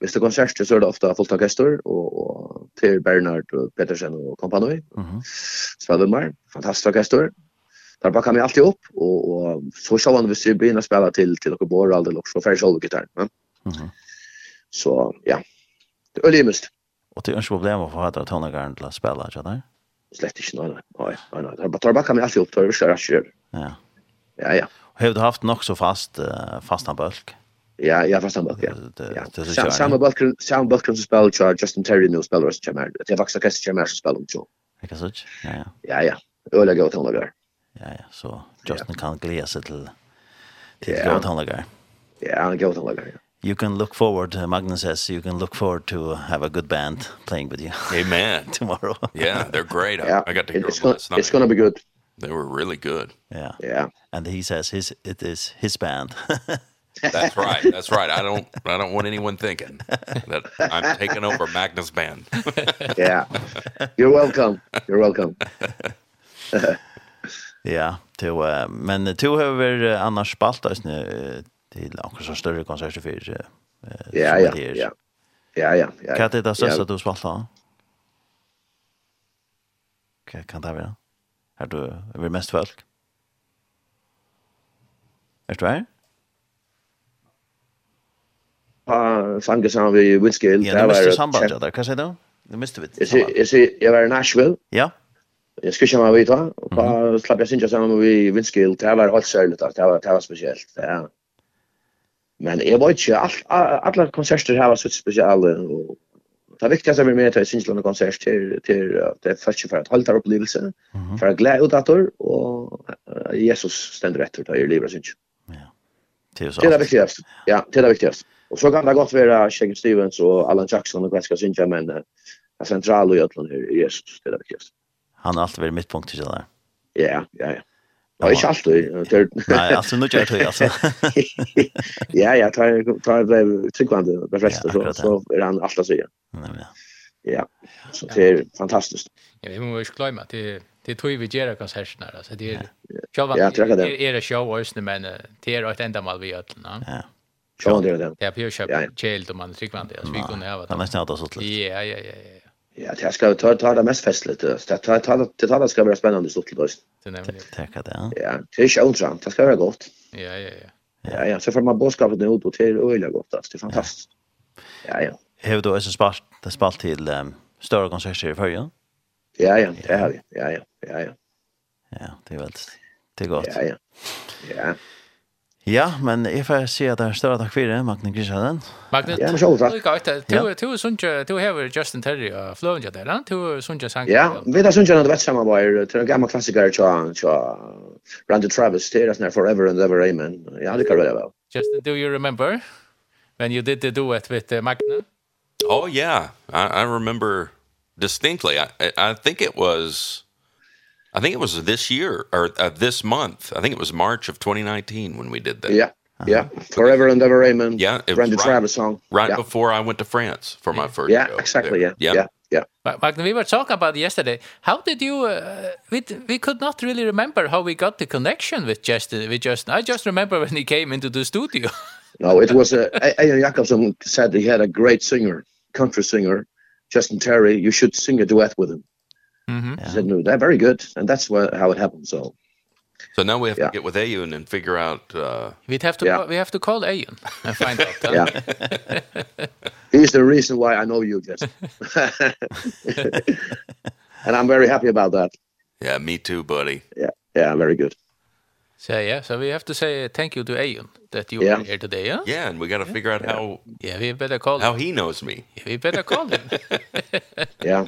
Hvis det er konserter så er det ofte fullt av gester, og, og Per Bernhard og Petersen og kompani,
mm
-hmm. spiller med, fantastisk orkester, där backar mig alltid upp och och så så man visst bli när spela till till och borra aldrig också för själva gitarr. Ja.
Mhm.
Så ja. Det är limest.
Och det är inte problem att få att ta några garn till att spela, så där.
Slett inte nej. Nej, nej, nej. Där backar mig alltid upp för det är
Ja.
Ja, ja.
Har du haft nog så fast fast en bulk?
Ja, ja, fast Ja,
bulk.
Ja.
så.
Samma bulk, samma bulk som spelar Charles Justin Terry nu spelar oss Chamar. Det är faktiskt orkester Chamar spelar om så.
Jag kan så. Ja, ja.
Ja, ja. Öliga och tonlagar.
Ja, ja, så Justin kan glädja sig till till yeah. goda tankar.
Ja, han goda tankar. Ja.
You can look forward, uh, Magnus says, you can look forward to have a good band playing with you.
Amen. <laughs>
tomorrow.
yeah, they're great. <laughs> Yeah.
I,
I got to go
it's gonna,
last night.
It's going to be good.
They were really good.
Yeah.
Yeah.
And he says his it is his band. <laughs>
That's right. That's right. I don't I don't want anyone thinking that I'm taking over Magnus band.
yeah. You're welcome. You're welcome.
Ja, to, uh, men to har vi uh, annars spalt oss nu uh, till några så större konserter för uh,
ja, ja, ja, ja. Ja, ja, ja.
Kan det
det
största du spalt då? Kan, kan det vara? Har du, är det mest folk? Är du här?
Ja, fanget sammen med Winskill.
Ja, du miste sambandet der, hva sier du? Du miste vi
sambandet. Jeg sier, jeg var i Nashville.
Ja.
Yeah. Jag skulle känna mig då och bara släppa synja samman med Vinskill. Det var helt särligt det var det var speciellt. Ja. Men jag vet inte all, alla konserter här var så speciella och det viktigaste vi med att syns landa konsert till till det första för att hålla upplevelsen för att ut åt dator och Jesus ständer rätt ut i livet syns. Ja.
Det är så.
Det är viktigast. Ja, det är viktigaste. Och så kan det gott vara Shaggy Stevens och Alan Jackson och Glasgow syns men det centrala i Ötland är Jesus det är viktigaste.
Han har alltid vært midtpunkt til det
Ja, ja, ja. Ja, ikke alltid.
Nei, altså, nå gjør det, altså. <laughs>
Ja, ja, tar jeg ble tryggvande de
fleste,
så så er han alltid
sier. Ja,
Ja, så det er fantastisk.
Ja, vi må jo ikke glemme at det tror vi gjør konserten her, altså, det er
sjåvan, det er det
show også, men det er et enda mal vi gjør, til, ja.
Sjåvan, det
er det.
Ja, vi har
kjøpt kjeld og man tryggvande, altså, vi kunne ha
vært.
Det
er nesten hatt oss
Ja, ja, ja, ja.
Ja, det ska ta ta det mest festligt. Det ta ta ta det det ska bli spännande stort till
dess. Det nämligen.
Tackar det. Ja,
det är skönt Det ska vara gott.
Ja, ja, ja.
Ja, ja, så får man boskapet nu ut och till öliga gott. Det är fantastiskt. Ja, ja.
Hur då är så spalt det spalt till um, större konserter i förra?
Ja, ja, det har vi. Ja, ja, ja, ja.
Ja, det är väl det är gott.
Ja, ja. Ja.
Ja, men jeg får si at det er større takk for det, Magne Kristiansen.
Magne,
ja, men sjølv takk.
Du gav du
er
du hever Justin Terry og Fløvn der, dere, du er sunnkje sang.
Ja, vi er sunnkje når du vet sammen var, til en gammel klassiker til Randy Travis, til det er Forever and Ever Amen. Ja, det kan være vel.
Justin, do you remember when you did the duet with uh, Magne?
Oh yeah, I, I remember distinctly. I, I think it was... I think it was this year or uh, this month. I think it was March of 2019 when we did that.
Yeah. Uh -huh. Yeah. Forever and ever amen.
Yeah.
Brenda
right,
Travis song.
Right
yeah.
before I went to France for my first
Yeah,
show
exactly. There.
Yeah.
Yeah. yeah.
Yeah. Magnus, we were talking about yesterday. How did you uh, we we could not really remember how we got the connection with Justin with Justin. I just remember when he came into the studio. <laughs>
no, it was a uh, Ayan Jacobson said he had a great singer, country singer, Justin Terry. You should sing a duet with him.
Mm -hmm.
I said, no, they're very good. And that's what, how it happened. So,
so now we have
yeah.
to get with Ayun and figure out... Uh,
We'd have to,
yeah.
we have to call Ayun and find out. Huh?
yeah. He's the reason why I know you, Jess. <laughs> and I'm very happy about that.
Yeah, me too, buddy.
Yeah, yeah, very good.
So yeah, so we have to say thank you to Ayun that you
yeah.
are here today, yeah?
Yeah, and we got to yeah. figure out yeah. how
Yeah, we better call
How
him.
he knows me.
Yeah, we better call him. <laughs>
yeah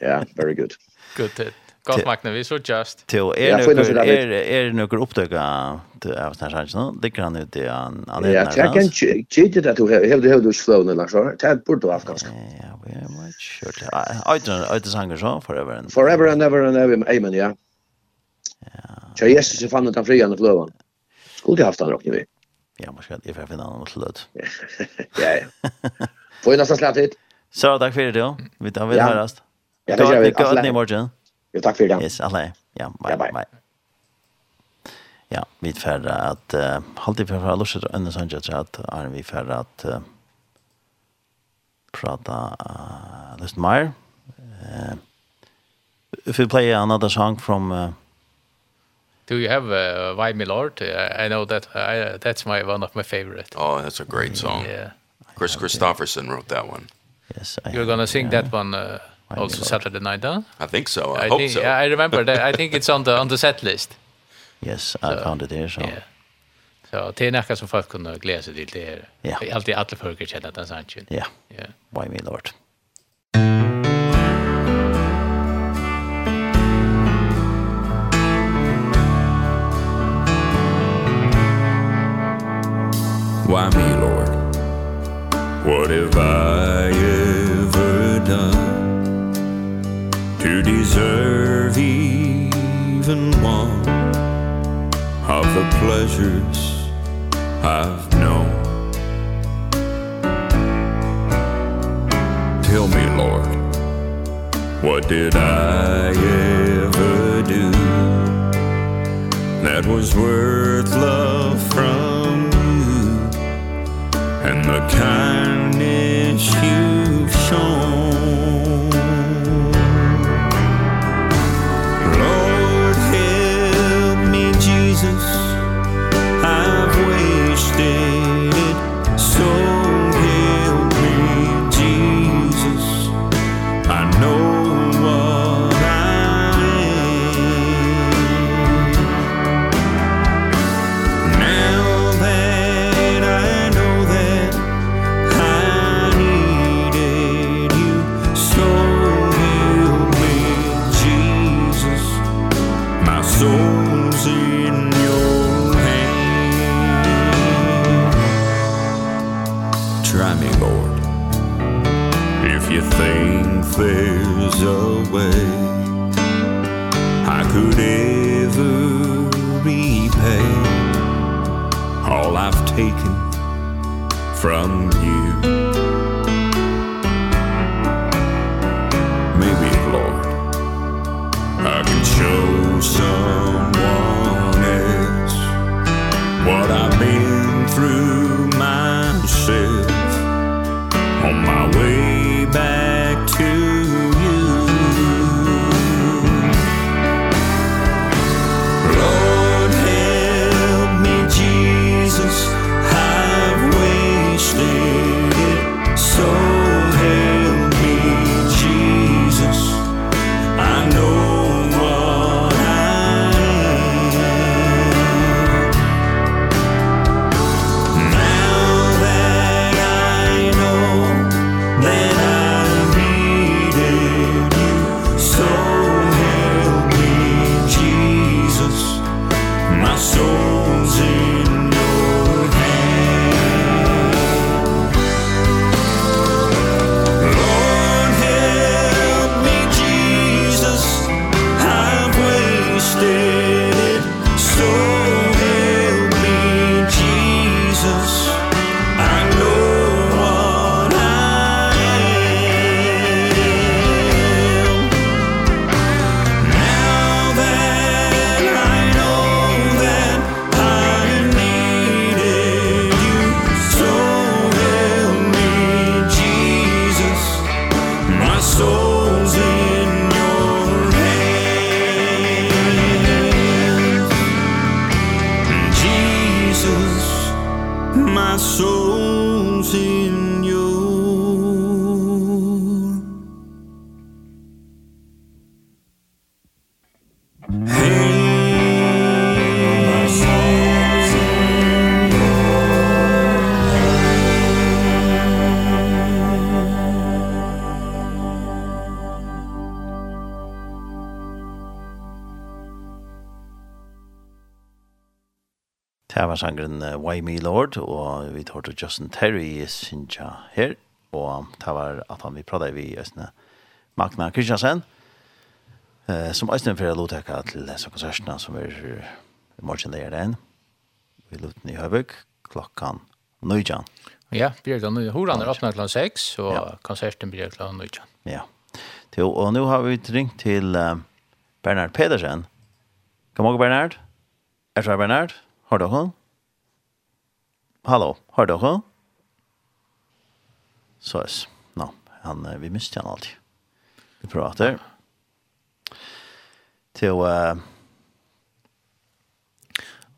yeah, very good.
Good tip. Godt Magne, vi så just.
Til, er det noen opptøk av denne sjansen nå? Ligger han ute i en annen
Ja, jeg kan kjente det at du har du hevde hos flåene, Lars. Det er burde du haft ganske.
Ja, vi er mye kjørt. Øyte sanger så, Forever and
Forever and Ever and Ever, Amen, ja. Så Jesus er fannet han frigjende flåene. Skulle de haft han råkne vi?
Ja, måske, jeg får finne han mot lød.
Ja, ja. Får jeg nesten slett hit.
Så, takk for det, ja. Vi tar vel hørast.
Ja. Ja, det gjør vi.
Gott i morgen.
Jo, takk for det.
Yes, alle. Ja, bye,
bye.
bye. Ja, vi er ferdig at uh, alltid for å att ändå sånt jag at er vi ferdig at uh, prata uh, litt mer. Uh, if we play another song from uh,
Do you have uh, Why My Lord? I, I know that I, that's my one of my favorite.
Oh, that's a great song.
Yeah.
Chris Christopherson wrote that one.
Yes, I
You're going to sing
yeah.
that one uh, also Saturday night huh?
I think so I,
I
hope
think,
so
yeah, I remember that I think it's on the on the set list <laughs>
Yes I
so,
found it here. so
yeah. Så det är nästan som folk kunde glädja sig till det här. Yeah. Alltid alla folk känner att det
är
sant.
Ja, yeah. yeah.
why me lord. pleasures I've known. Tell me, Lord, what did I
sangren uh, Why Me Lord, og vi tar til Justin Terry synja her, og det var at han vi pratet vi Østene Magna Kristiansen, uh, som Østene fyrir lovtekka til disse konsertene som er i morgen der enn. Vi luten i Høyvøk, klokkan nøyjan.
Ja, blir det nøyjan. Horan er åpnet klokken 6, og
ja.
konserten blir klokken nøyjan.
Ja, til, og nå har vi ringt til uh, Bernard Pedersen. God morgen, Bernard. Er det Bernard? Har du henne? Hallo, hör du också? Så er det. No, han, vi miste han alltid. Vi pratar. Till... Uh,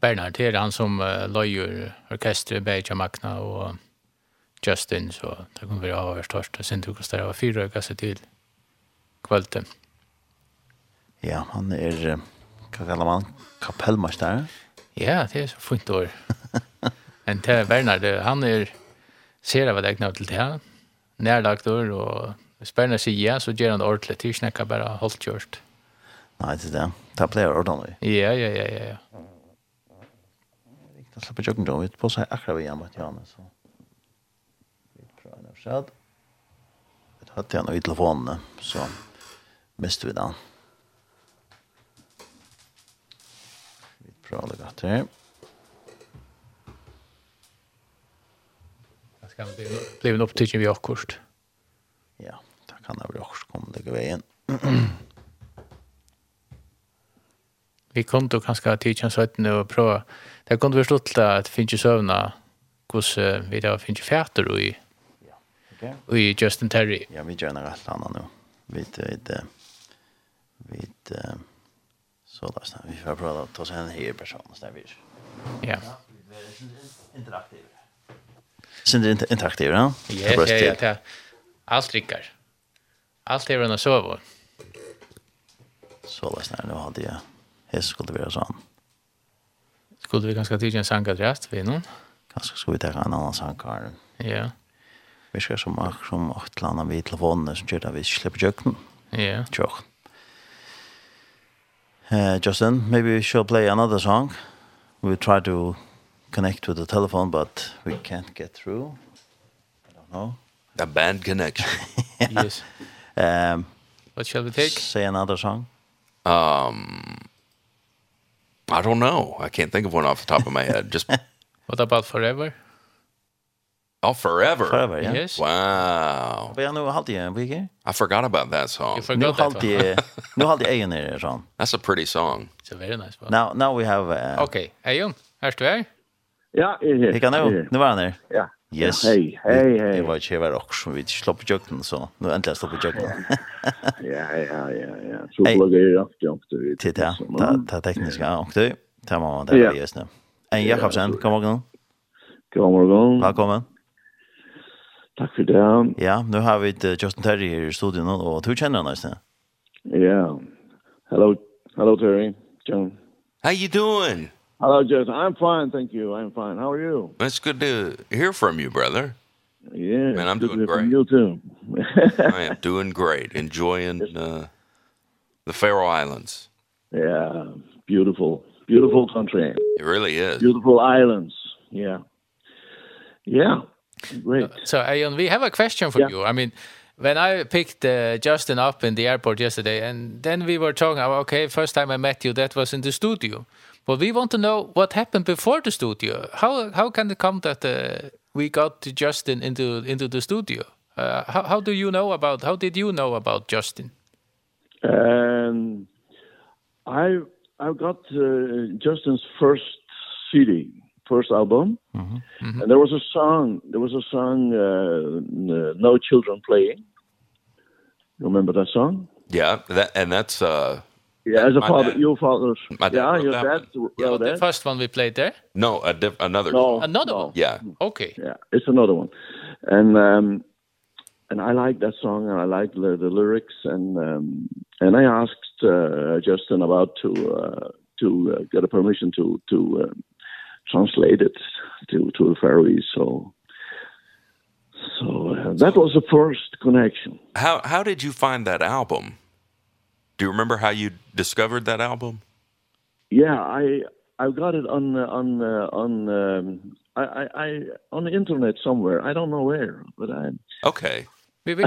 Bernard, det är han som uh, løyer orkester, Beja Magna och Justin, så det kommer vi att ha vår största. Sen tog oss där av fyra ökar sig till.
Ja, han är, hva kaller man, kapellmästare?
Ja, det är så fint år. <laughs> Men til Bernard, han er ser av deg til det her. Nærlagtor, og hvis Bernard sier ja, så gjør han det ordentlig. Det er ikke noe bare holdt kjørt.
Nei, det er det. Det pleier ordentlig.
Ja, ja, ja, ja. ja.
det slipper ikke noe ut på seg akkurat vi hjemme til Janne, så vi prøver å skjedd. Jeg hørte han i telefonene, så miste vi den. Vi prøver det legge her.
så kan bli bli en upptäckning vi akkurst.
Ja, det kan det bli också komma det vägen.
vi kunde då kanske ha tid chans att nu prova. Det kunde vi slutta att finns ju sövna hos vi då finns ju färter och i ja,
okej.
Och i Justin Terry.
Ja, vi gör några andra nu. Vi det vi det så där så vi får prata ta oss en här person så där vi.
Ja.
Interaktivt. Sen det inte intakt
Ja, va? Ja, ja, ja. Allt dricker. Allt är runt så
Så läs när nu hade jag. Hes skulle vara sån.
Skulle vi ganska tidigt en sankadrast för någon?
Ganska skulle vi ta en annan sankar.
Ja.
Vi ska som och som åt landa vid telefonen så kör vi släpper jökten.
Ja.
Tjock. Uh, Justin, maybe we should play another song. We try to connect with the telephone, but we can't get through. I don't know.
A bad connection. yeah. <laughs>
Yes.
Um,
what shall we take?
Say another song.
Um, I don't know. I can't think of one off the top of my head. Just <laughs>
What about Forever?
Oh, Forever.
Forever, yeah.
Yes.
Wow.
Vi har nu halt i en vecka.
I forgot about that song.
You forgot that one. <laughs>
Nu halt i er det.
That's a pretty song.
It's a very nice one.
Now, now we have... Uh,
okay, Eion, här står jag.
Ja, jeg er her. Jeg kan jo,
nå var han her.
Ja.
Yes.
Hei, hei, hei.
Jeg var ikke her også, som vi ikke slapp på jøkken, så nå endelig slapp på jøkken.
Ja, ja, ja, ja. Så hey. lager jeg rakt i ångte.
Titt, ja. Ta, ta tekniske Det Ta mamma, det er jeg snø. En Jakobsen, god morgen.
God morgen.
Velkommen.
Takk for det.
Ja, nå har vi Justin Terry her i studion, og du kjenner han, nesten.
Ja. Hello, hello Terry. John.
How you doing?
Hello, Jess. I'm fine, thank you. I'm fine. How are you?
It's good to hear from you, brother.
Yeah.
Man, I'm doing great.
You too.
I am doing great. Enjoying <laughs> uh, the Faroe Islands.
Yeah, beautiful. Beautiful country.
It really is.
Beautiful islands. Yeah. Yeah. Great.
So, Ayon, we have a question for
yeah.
you. I mean, when I picked uh, Justin up in the airport yesterday, and then we were talking about, okay, first time I met you, that was in the studio. But we want to know what happened before the studio. How how can it come that uh, we got Justin into into the studio? Uh, how how do you know about how did you know about Justin?
Um I I got uh, Justin's first CD, first album. Mm -hmm. Mm -hmm. And there was a song, there was a song uh, No Children Playing. You remember that song?
Yeah, that and that's uh
Yeah, as a
my
father,
dad.
your father's.
My dad
yeah, your
that
dad.
Yeah,
well,
the first one we played there?
No, a diff another
no.
Another one?
Yeah.
Okay.
Yeah, it's another one. And um, and I like that song, and I like the, the lyrics, and um, and I asked uh, Justin about to uh, to uh, get a permission to to um, translate it to to the Faroese. So so uh, that was the first connection.
How how did you find that album? do you remember how you discovered that album?
Yeah, I I got it on uh, on uh, on um, I I I on the internet somewhere. I don't know where, but I
Okay.
Which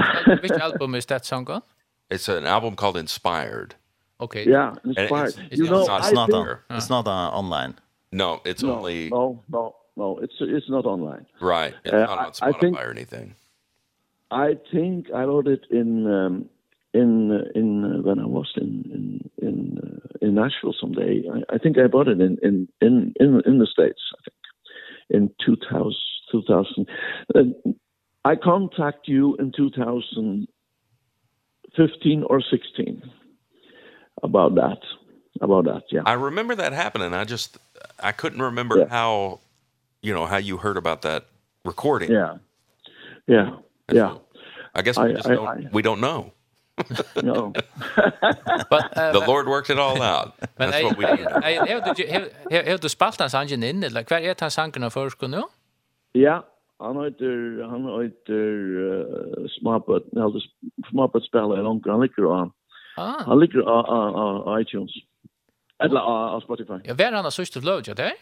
which album is that song on?
It's an album called Inspired.
Okay.
Yeah, Inspired.
It's, it's, you
know,
it's
not,
it's not,
think,
on, it's not uh, online.
No, it's
no,
only
No, no, no. It's it's not online.
Right. It's
uh,
not on
Spotify I think,
or anything.
I think I wrote it in um, in in when I was in in in uh, in Nashville someday. I, I think I bought it in in in in, in the states. I think in 2000. 2000. Uh, I contact you in 2015 or 16 about that about that yeah
I remember that happening I just I couldn't remember
yeah.
how you know how you heard about that recording
yeah yeah yeah.
I guess we
I,
just
I,
don't,
I,
we don't know <laughs>
no. <laughs>
but, uh,
the Lord worked it all out. <laughs> That's I, what we
need. Har du, du spalt hans angen inn, eller hver er hans angen av førsko nå?
Ja, han heter, han heter uh, Smabot, eller Smabot spiller en onkel han ligger av han.
Ah.
Han ligger av iTunes, eller av Spotify.
Ja, hver han har sørst til lød, ja, det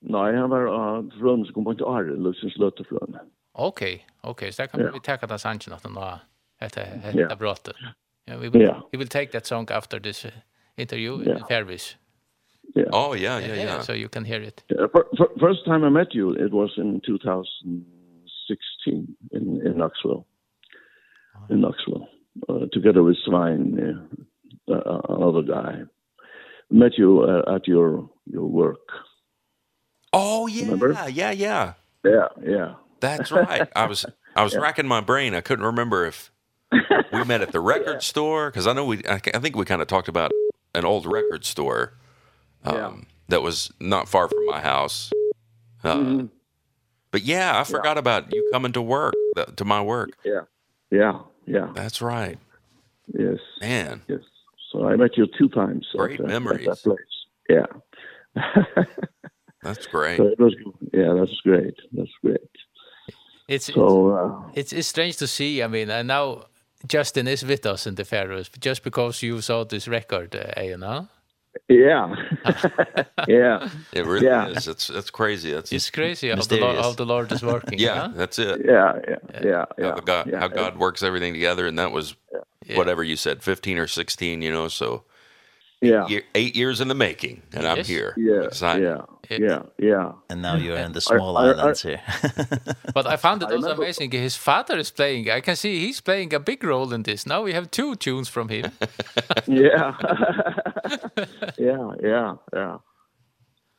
Nei, han var av frønne som kom på en til Are, Lusens løtefrønne.
Ok, okay. så der kan vi teka det sannsyn at han har at
at
yeah. brought it. Yeah, we will,
yeah.
we will take that song after this uh, interview
yeah.
in Paris. Yeah.
Oh yeah, yeah, yeah, yeah.
So you can hear it.
Yeah, for, for, first time I met you, it was in 2016 in in Knoxville. Oh. In Knoxville, uh, together with Svein, uh, uh, another guy. Met you uh, at your your work.
Oh yeah,
Remember?
yeah, yeah.
Yeah, yeah.
That's right. I was I was <laughs> yeah. racking my brain. I couldn't remember if we met at the <laughs> record yeah. store cuz I know we I, I think we kind of talked about an old record store um
yeah.
that was not far from my house. Uh, mm -hmm. But yeah, I forgot yeah. about you coming to work to my work.
Yeah. Yeah. Yeah.
That's right.
Yes.
Man.
Yes. So I met you two times.
Great
at,
memories.
At that place. Yeah.
that's great.
So it was yeah, that's great. That's great.
It's
so uh,
it's it's strange to see. I mean, and now Justin is with us in the Faroes just because you saw this record, uh, you know?
Yeah. <laughs> yeah.
It really
yeah.
is. It's it's crazy. It's
It's crazy how the Lord, how the Lord is working. <laughs>
yeah,
huh?
that's it.
Yeah, yeah. Yeah, yeah.
How God,
yeah.
how God works everything together and that was yeah. whatever you said 15 or 16, you know, so
yeah.
year, eight years in the making, and I'm here.
Yeah,
not,
yeah, it, yeah, yeah.
And now you're in the small
I, I,
islands I, here. <laughs>
but I found it also
remember,
amazing. His father is playing. I can see he's playing a big role in this. Now we have two tunes from him. <laughs>
yeah. <laughs> yeah, yeah, yeah.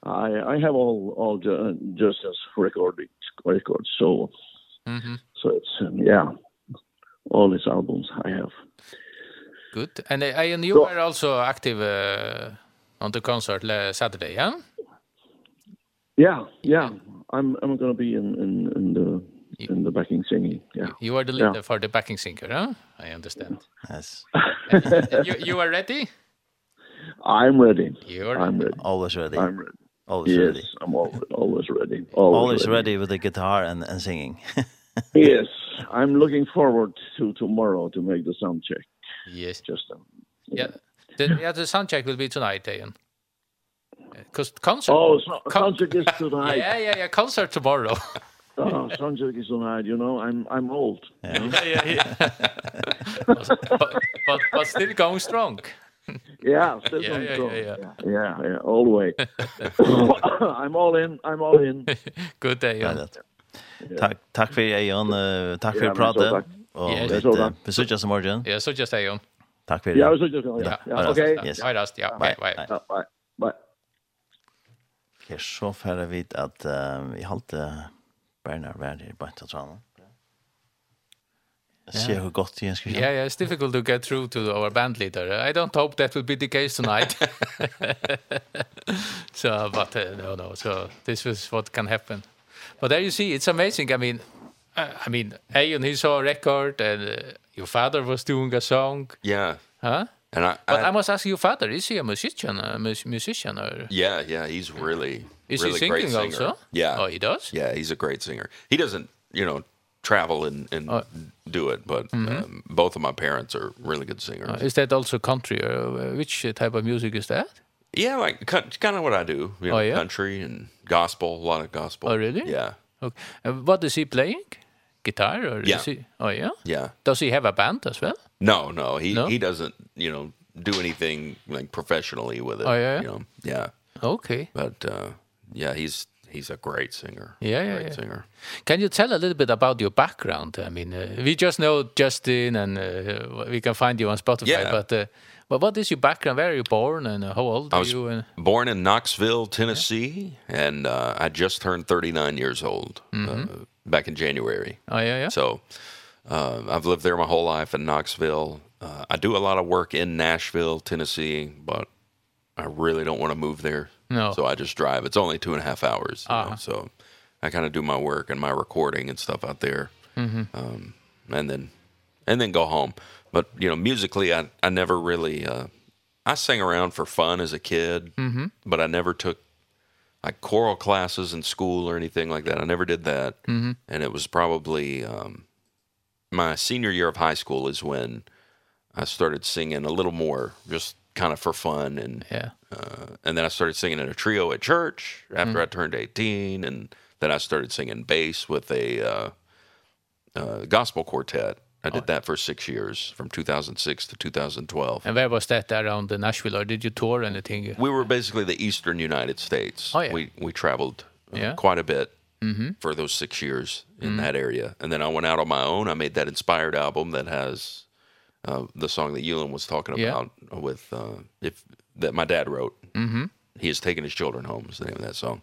I I have all all ju just as recording records so
mm -hmm.
so it's um, yeah all these albums I have
Good. And uh, and you
so,
are also active uh, on the concert uh, Saturday, yeah?
Yeah, yeah. I'm I'm going to be in in in the in the backing singing. Yeah.
You are the leader
yeah.
for the backing singer, huh? I understand.
Yes.
you you are ready?
I'm ready.
You're
I'm ready.
Always ready.
I'm ready.
Always
yes,
ready.
I'm always always ready. Always,
always ready. ready with the guitar and and singing. <laughs>
yes, I'm looking forward to tomorrow to make the sound check.
Yes.
Just um,
yeah. yeah. The, yeah, the sound check will be tonight, Ian. Because concert.
Oh, so,
con
concert is tonight. <laughs>
yeah, yeah, yeah. Concert tomorrow. <laughs>
oh, sound check is tonight. You know, I'm I'm old. <laughs>
Yeah, yeah, yeah. yeah. but, but but still going strong.
yeah, still
yeah, yeah, yeah,
yeah, yeah, yeah, all the way. I'm all in. I'm all in.
Good day, Ian.
Yeah. Tack tack för dig uh, Tack för pratet. Och vi vi ses just morgon.
Ja, så just hej.
Tack för det.
Ja, så just hej.
Ja,
okej.
Hej rast. Ja, bye bye.
Bye.
Bye.
Okej, så färre vi att vi hållte Bernard Werner i bänta tranan. Yeah. See how got the inscription.
Yeah, yeah, it's difficult to get through to our band leader. I don't hope that will be the case tonight. <laughs> so, but uh, no, no. So this is what can happen. But there you see, it's amazing. I mean, I mean, Aeon, he saw a record, and uh, your father was doing a song.
Yeah.
Huh?
And I,
but
I,
I must ask your father, is he a musician? A mus musician or?
Yeah, yeah, he's really,
is
really
he singing great
singer.
Also?
Yeah.
Oh, he does?
Yeah, he's a great singer. He doesn't, you know, travel and, and
uh,
do it, but
mm -hmm.
um, both of my parents are really good singers.
Uh, is that also country? Or uh, which type of music is that?
Yeah, like kind of what I do. You know,
oh, yeah?
Country and gospel, a lot of gospel.
Oh, really?
Yeah.
Okay. And what is he playing? guitar or
yeah.
is he oh yeah
yeah
does he have a band as well
no no he
no?
he doesn't you know do anything like professionally with it
oh, yeah?
you know yeah
okay
but uh yeah he's he's a great singer
yeah yeah,
great
yeah.
singer
can you tell a little bit about your background i mean uh, we just know Justin and uh, we can find you on Spotify
yeah.
but uh, But what is your background? Where are you born and how old are you?
Was
you?
born in Knoxville, Tennessee, yeah. and uh, I just turned 39 years old
mm -hmm.
uh, back in January.
Oh yeah, yeah.
So um I've lived there my whole life in Knoxville. Uh I do a lot of work in Nashville, Tennessee, but I really don't want to move there.
No.
So I just drive. It's only two and a half hours, you uh
-huh. know.
So I kind of do my work and my recording and stuff out there.
Mhm.
Mm um and then and then go home. But, you know, musically I I never really uh I sang around for fun as a kid,
mm -hmm.
but I never took like choral classes in school or anything like that. I never did that.
Mm -hmm.
And it was probably um my senior year of high school is when I started singing a little more just kind of for fun and
yeah.
Uh and then I started singing in a trio at church after
mm -hmm.
I turned 18 and then I started singing bass with a uh uh gospel quartet I did that for six years, from 2006 to 2012.
And where was that around the Nashville, or did you tour anything?
We were basically the eastern United States.
Oh, yeah.
We, we traveled uh,
yeah.
quite a bit mm -hmm. for those six years in mm -hmm. that area. And then I went out on my own. I made that Inspired album that has uh, the song that Elon was talking about yeah. with uh, if that my dad wrote. Mm -hmm. He has taken his children home is the name of that song.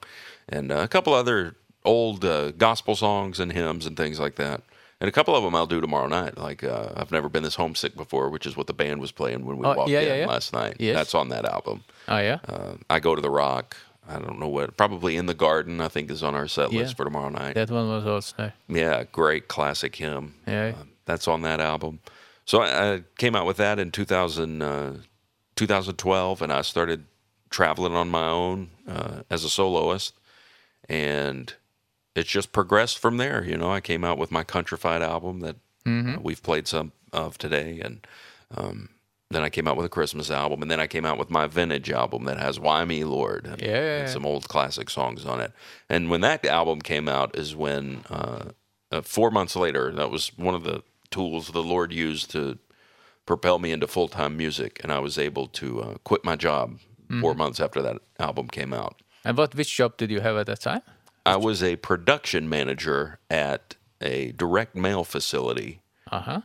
And uh, a couple other old uh, gospel songs and hymns and things like that. And a couple of them I'll do tomorrow night. Like uh, I've never been this homesick before, which is what the band was playing when we
oh,
walked
yeah,
in
yeah, yeah.
last night.
Yes.
That's on that album.
Oh yeah.
Uh, I go to the rock. I don't know what. Probably in the garden. I think is on our set list for tomorrow night.
That one was also.
Yeah, great classic hymn.
Yeah.
Uh, that's on that album. So I, I came out with that in 2000 uh 2012 and I started traveling on my own uh as a soloist and it just progressed from there. You know, I came out with my Countrified album that mm -hmm. uh, we've played some of today and um then I came out with a Christmas album and then I came out with my vintage album that has Why Me Lord and,
yeah, yeah, yeah.
and some old classic songs on it. And when that album came out is when uh, uh 4 months later that was one of the tools the Lord used to propel me into full-time music and I was able to uh, quit my job mm -hmm. 4 months after that album came out.
And what which job did you have at that time?
I was a production manager at a direct mail facility.
Uh-huh.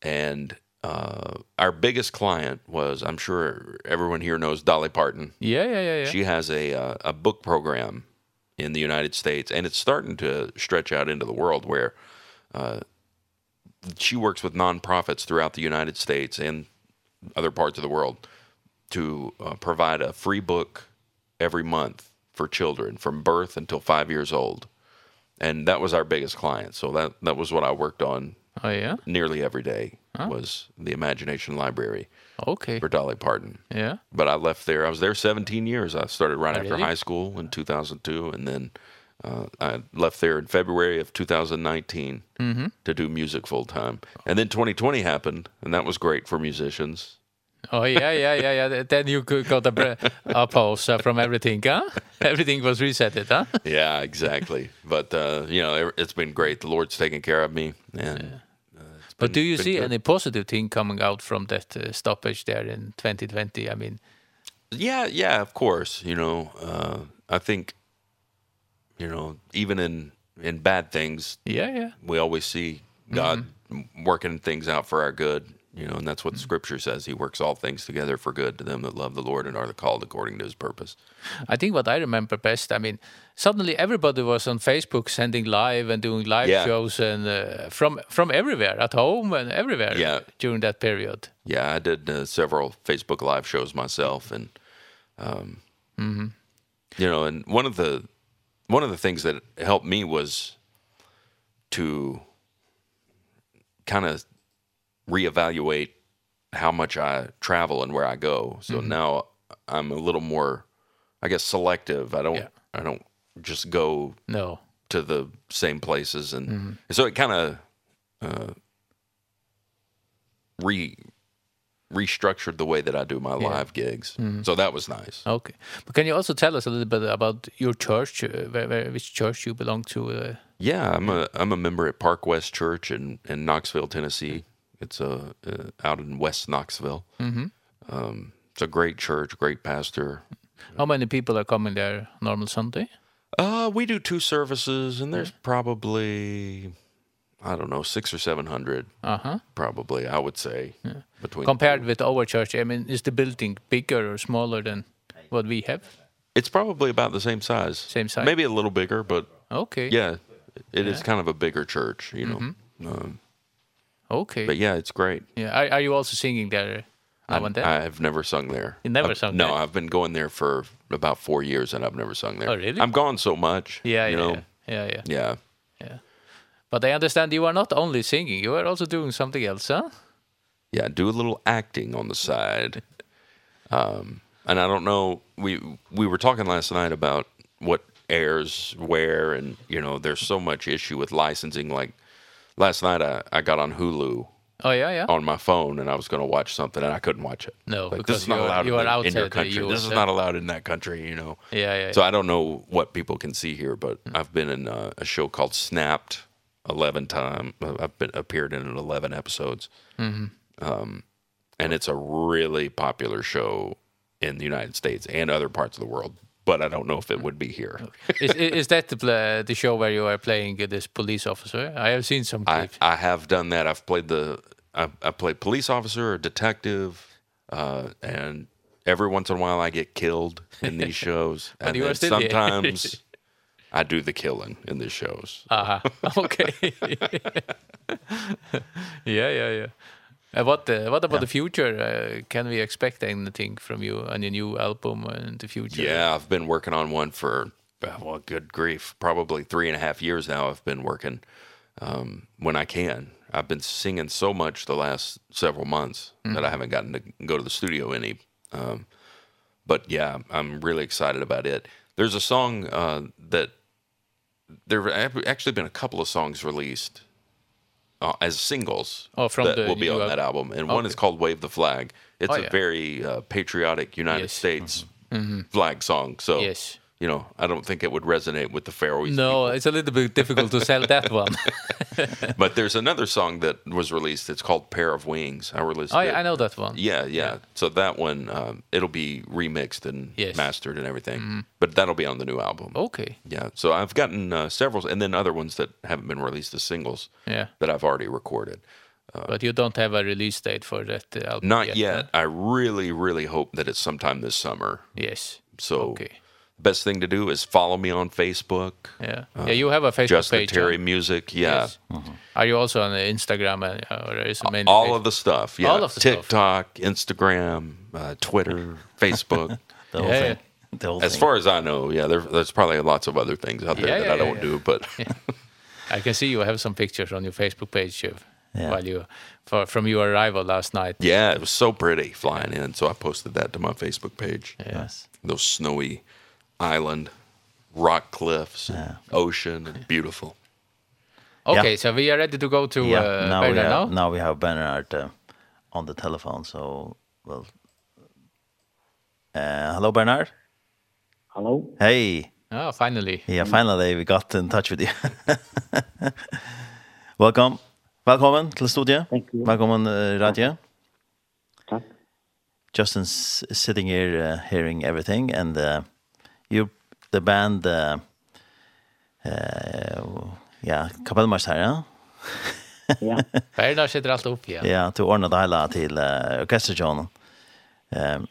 And uh our biggest client was I'm sure everyone here knows Dolly Parton.
Yeah, yeah, yeah, yeah.
She has a uh, a book program in the United States and it's starting to stretch out into the world where uh she works with nonprofits throughout the United States and other parts of the world to uh, provide a free book every month for children from birth until 5 years old. And that was our biggest client. So that that was what I worked on.
Oh yeah.
Nearly every day huh? was the Imagination Library.
Okay.
For Dolly Parton.
Yeah.
But I left there. I was there 17 years. I started right
oh,
after high school in 2002 and then uh I left there in February of 2019
mm -hmm.
to do music full time. And then 2020 happened and that was great for musicians <laughs>
Oh yeah, yeah, yeah, yeah. Then you got a, a pause uh, from everything, huh? <laughs> Everything was resetted, huh?
yeah, exactly. But uh, you know, it's been great. The Lord's taken care of me, and.
But been, do you see
good.
any positive thing coming out from that uh, stoppage there in 2020? I mean,
yeah, yeah, of course. You know, uh, I think, you know, even in in bad things,
yeah, yeah,
we always see God mm -hmm. working things out for our good, You know, and that's what mm scripture says. He works all things together for good to them that love the Lord and are called according to his purpose.
I think what I remember best, I mean, suddenly everybody was on Facebook sending live and doing live
yeah.
shows and uh, from from everywhere, at home and everywhere
yeah.
during that period.
Yeah, I did uh, several Facebook live shows myself and um mm -hmm. you know, and one of the one of the things that helped me was to kind of reevaluate how much I travel and where I go. So mm -hmm. now I'm a little more I guess selective. I don't
yeah.
I don't just go
no
to the same places and mm -hmm. and so it kind of uh re restructured the way that I do my yeah. live gigs. Mm -hmm. So that was nice.
Okay. But can you also tell us a little bit about your church, uh, where, where, which church you belong to? Uh?
Yeah, I'm a I'm a member at Park West Church in in Knoxville, Tennessee. It's a uh out in West Knoxville. Mhm. Mm um it's a great church, great pastor.
How many people are coming there normal Sunday?
Uh we do two services and there's probably I don't know 6 or 700.
Uh-huh.
Probably I would say yeah. between
Compared with our church, I mean is the building bigger or smaller than what we have?
It's probably about the same size.
Same size.
Maybe a little bigger, but
Okay.
Yeah. It yeah. is kind of a bigger church, you know. Mm. Um
Okay.
But yeah, it's great.
Yeah. Are, are you also singing there? I want there.
I've never sung there.
You never
I've,
sung
no,
there?
No, I've been going there for about 4 years and I've never sung there.
Oh, really?
I'm gone so much.
Yeah,
you
yeah,
know?
yeah. Yeah, yeah.
Yeah.
Yeah. But I understand you are not only singing, you are also doing something else, huh?
Yeah, do a little acting on the side. um, and I don't know, we we were talking last night about what airs where and, you know, there's so much issue with licensing, like last night I, I got on Hulu
Oh yeah, yeah.
On my phone, and I was going to watch something, and I couldn't watch it.
No,
like,
because
this is not allowed
you
in,
you
were in,
in your
country. You this is not allowed in that country, you know.
Yeah, yeah. yeah.
So I don't know what people can see here, but mm. I've been in a, a show called Snapped 11 times. I've been appeared in 11 episodes. Mm -hmm. Um, and it's a really popular show in the United States and other parts of the world but I don't know if it would be here.
is, is that the the show where you are playing this police officer? I have seen some clips.
I, I have done that. I've played the I I played police officer, or detective, uh and every once in a while I get killed in these <laughs> shows and then sometimes <laughs> I do the killing in these shows.
Uh-huh. <laughs> Okay. yeah, yeah, yeah. Uh, what uh, what about yeah. the future? Uh, can we expect anything from you on your new album in the future?
Yeah, I've been working on one for well, good grief, probably three and a half years now. I've been working um, when I can. I've been singing so much the last several months mm. that I haven't gotten to go to the studio any. Um, but yeah, I'm really excited about it. There's a song uh, that there have actually been a couple of songs released uh, as singles
oh, from
that
the,
will be on that album, and okay. one is called "Wave the Flag." It's
oh,
a
yeah.
very uh, patriotic United
yes.
States mm -hmm. flag song. So
yes
you know, I don't think it would resonate with the Faroese.
No, people. it's a little bit difficult to sell that <laughs> one. <laughs>
but there's another song that was released. It's called Pair of Wings. I released
Oh, yeah, I know that one.
Yeah, yeah, yeah. So that one um it'll be remixed and
yes.
mastered and everything. Mm. But that'll be on the new album.
Okay.
Yeah. So I've gotten uh, several and then other ones that haven't been released as singles
yeah.
that I've already recorded.
Uh, but you don't have a release date for that album
Not
yet.
yet. Huh? I really really hope that it's sometime this summer.
Yes.
So
Okay
best thing to do is follow me on Facebook.
Yeah. Uh, yeah, you have a Facebook
Justin
page.
Justin Terry
yeah.
Music, yeah.
Yes. Mm -hmm. Are you also on Instagram or is it mainly
All
page?
of the stuff, yeah.
All of the
TikTok, stuff. Instagram, uh, Twitter, <laughs> Facebook.
the whole
yeah,
thing. Yeah. The whole
as
thing.
far as I know, yeah, there, there's probably lots of other things out there
yeah,
that
yeah,
I don't
yeah.
do, but... yeah. <laughs>
I can see you have some pictures on your Facebook page, of
Yeah.
while you for, from your arrival last night.
Yeah, it was so pretty flying in, so I posted that to my Facebook page.
Yes.
Those snowy island, rock cliffs, yeah. ocean, and beautiful.
Okay,
yeah.
so we are ready to go to
yeah.
uh,
now
Bernard
have,
now?
Now we have Bernard uh, on the telephone, so well. Uh, hello, Bernard.
Hello.
Hey.
Oh, finally.
Yeah, finally we got in touch with you. <laughs> Welcome. Velkommen til studiet.
Thank you.
Velkommen, uh, Radja.
Takk.
Justin's sitting here uh, hearing everything and uh, you the band uh, uh, ja, kapellmästare. Ja. <laughs>
Ja.
Bernard sitter allt upp ja.
Ja, til ordnar det hele til uh, orkesterjonen.
Ehm.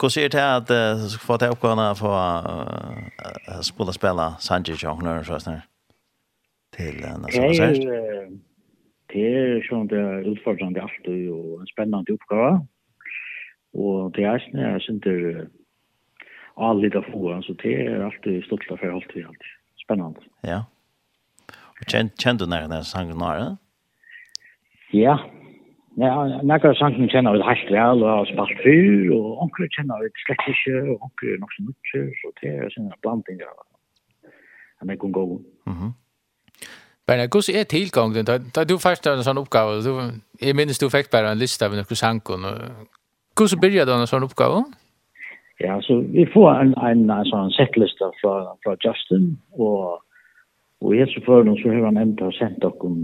Hur ser til at uh, få til upp kunna få uh, spela spela Sanjay Johnner så snart. til uh,
nästa
konsert.
Det er som det utfordrande alltid og en spännande uppgåva. Och det är snarare synder allit av få, så det är alltid stolt för alltid alltid allt. Spännande.
Ja. Och kände du när den sangen när? Ja.
Ja, nekker sangen kjenner vi helt vel, og har spalt fyr og onkel kjenner vi slett inte och onkel nok så mye, så det er är såna blandningar. Men det kan gå.
Mhm. hvordan er tilgangen? Da, da du først har en sånn oppgave, du jeg minnes du fikk bare en liste av noen sankon och hur så började den sån uppgåva?
Ja, så vi får en, en, en sånn settlista fra, fra Justin, og, og i helse for så har han enda sendt okkur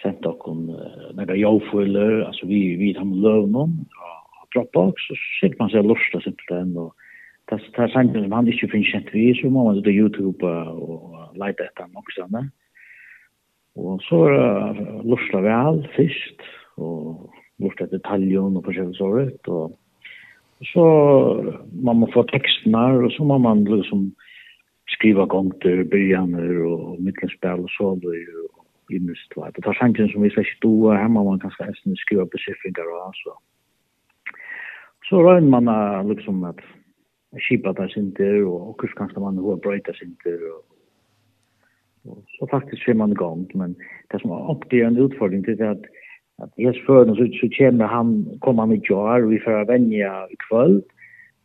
sendt okkur nega jovføler, altså vi, vi tar med løvn om, og Dropbox, og så sitter man seg lusta simpelthen, og det er sant som han ikke finner kjent vi, så må man ut YouTube uh, og leite etter han også, ne? Og så uh, lusta vi all først, og lort etter taljon og forskjellig såret, og så man må få teksten her, og så må man liksom skriva gongter, byrjaner og mittelspel og så såler og innest. Det tar sangen som vi slett stod her, må man kanskje kanskje skriva besifringar og så. Så røyner man uh, liksom at kipa der sinter, og och kanskje man hva brøyta sinter, og, og så faktisk ser man igång men det som er upp en utfordring till att at att hes förden så så kommer han kommer han i jar vi får för i kvöld,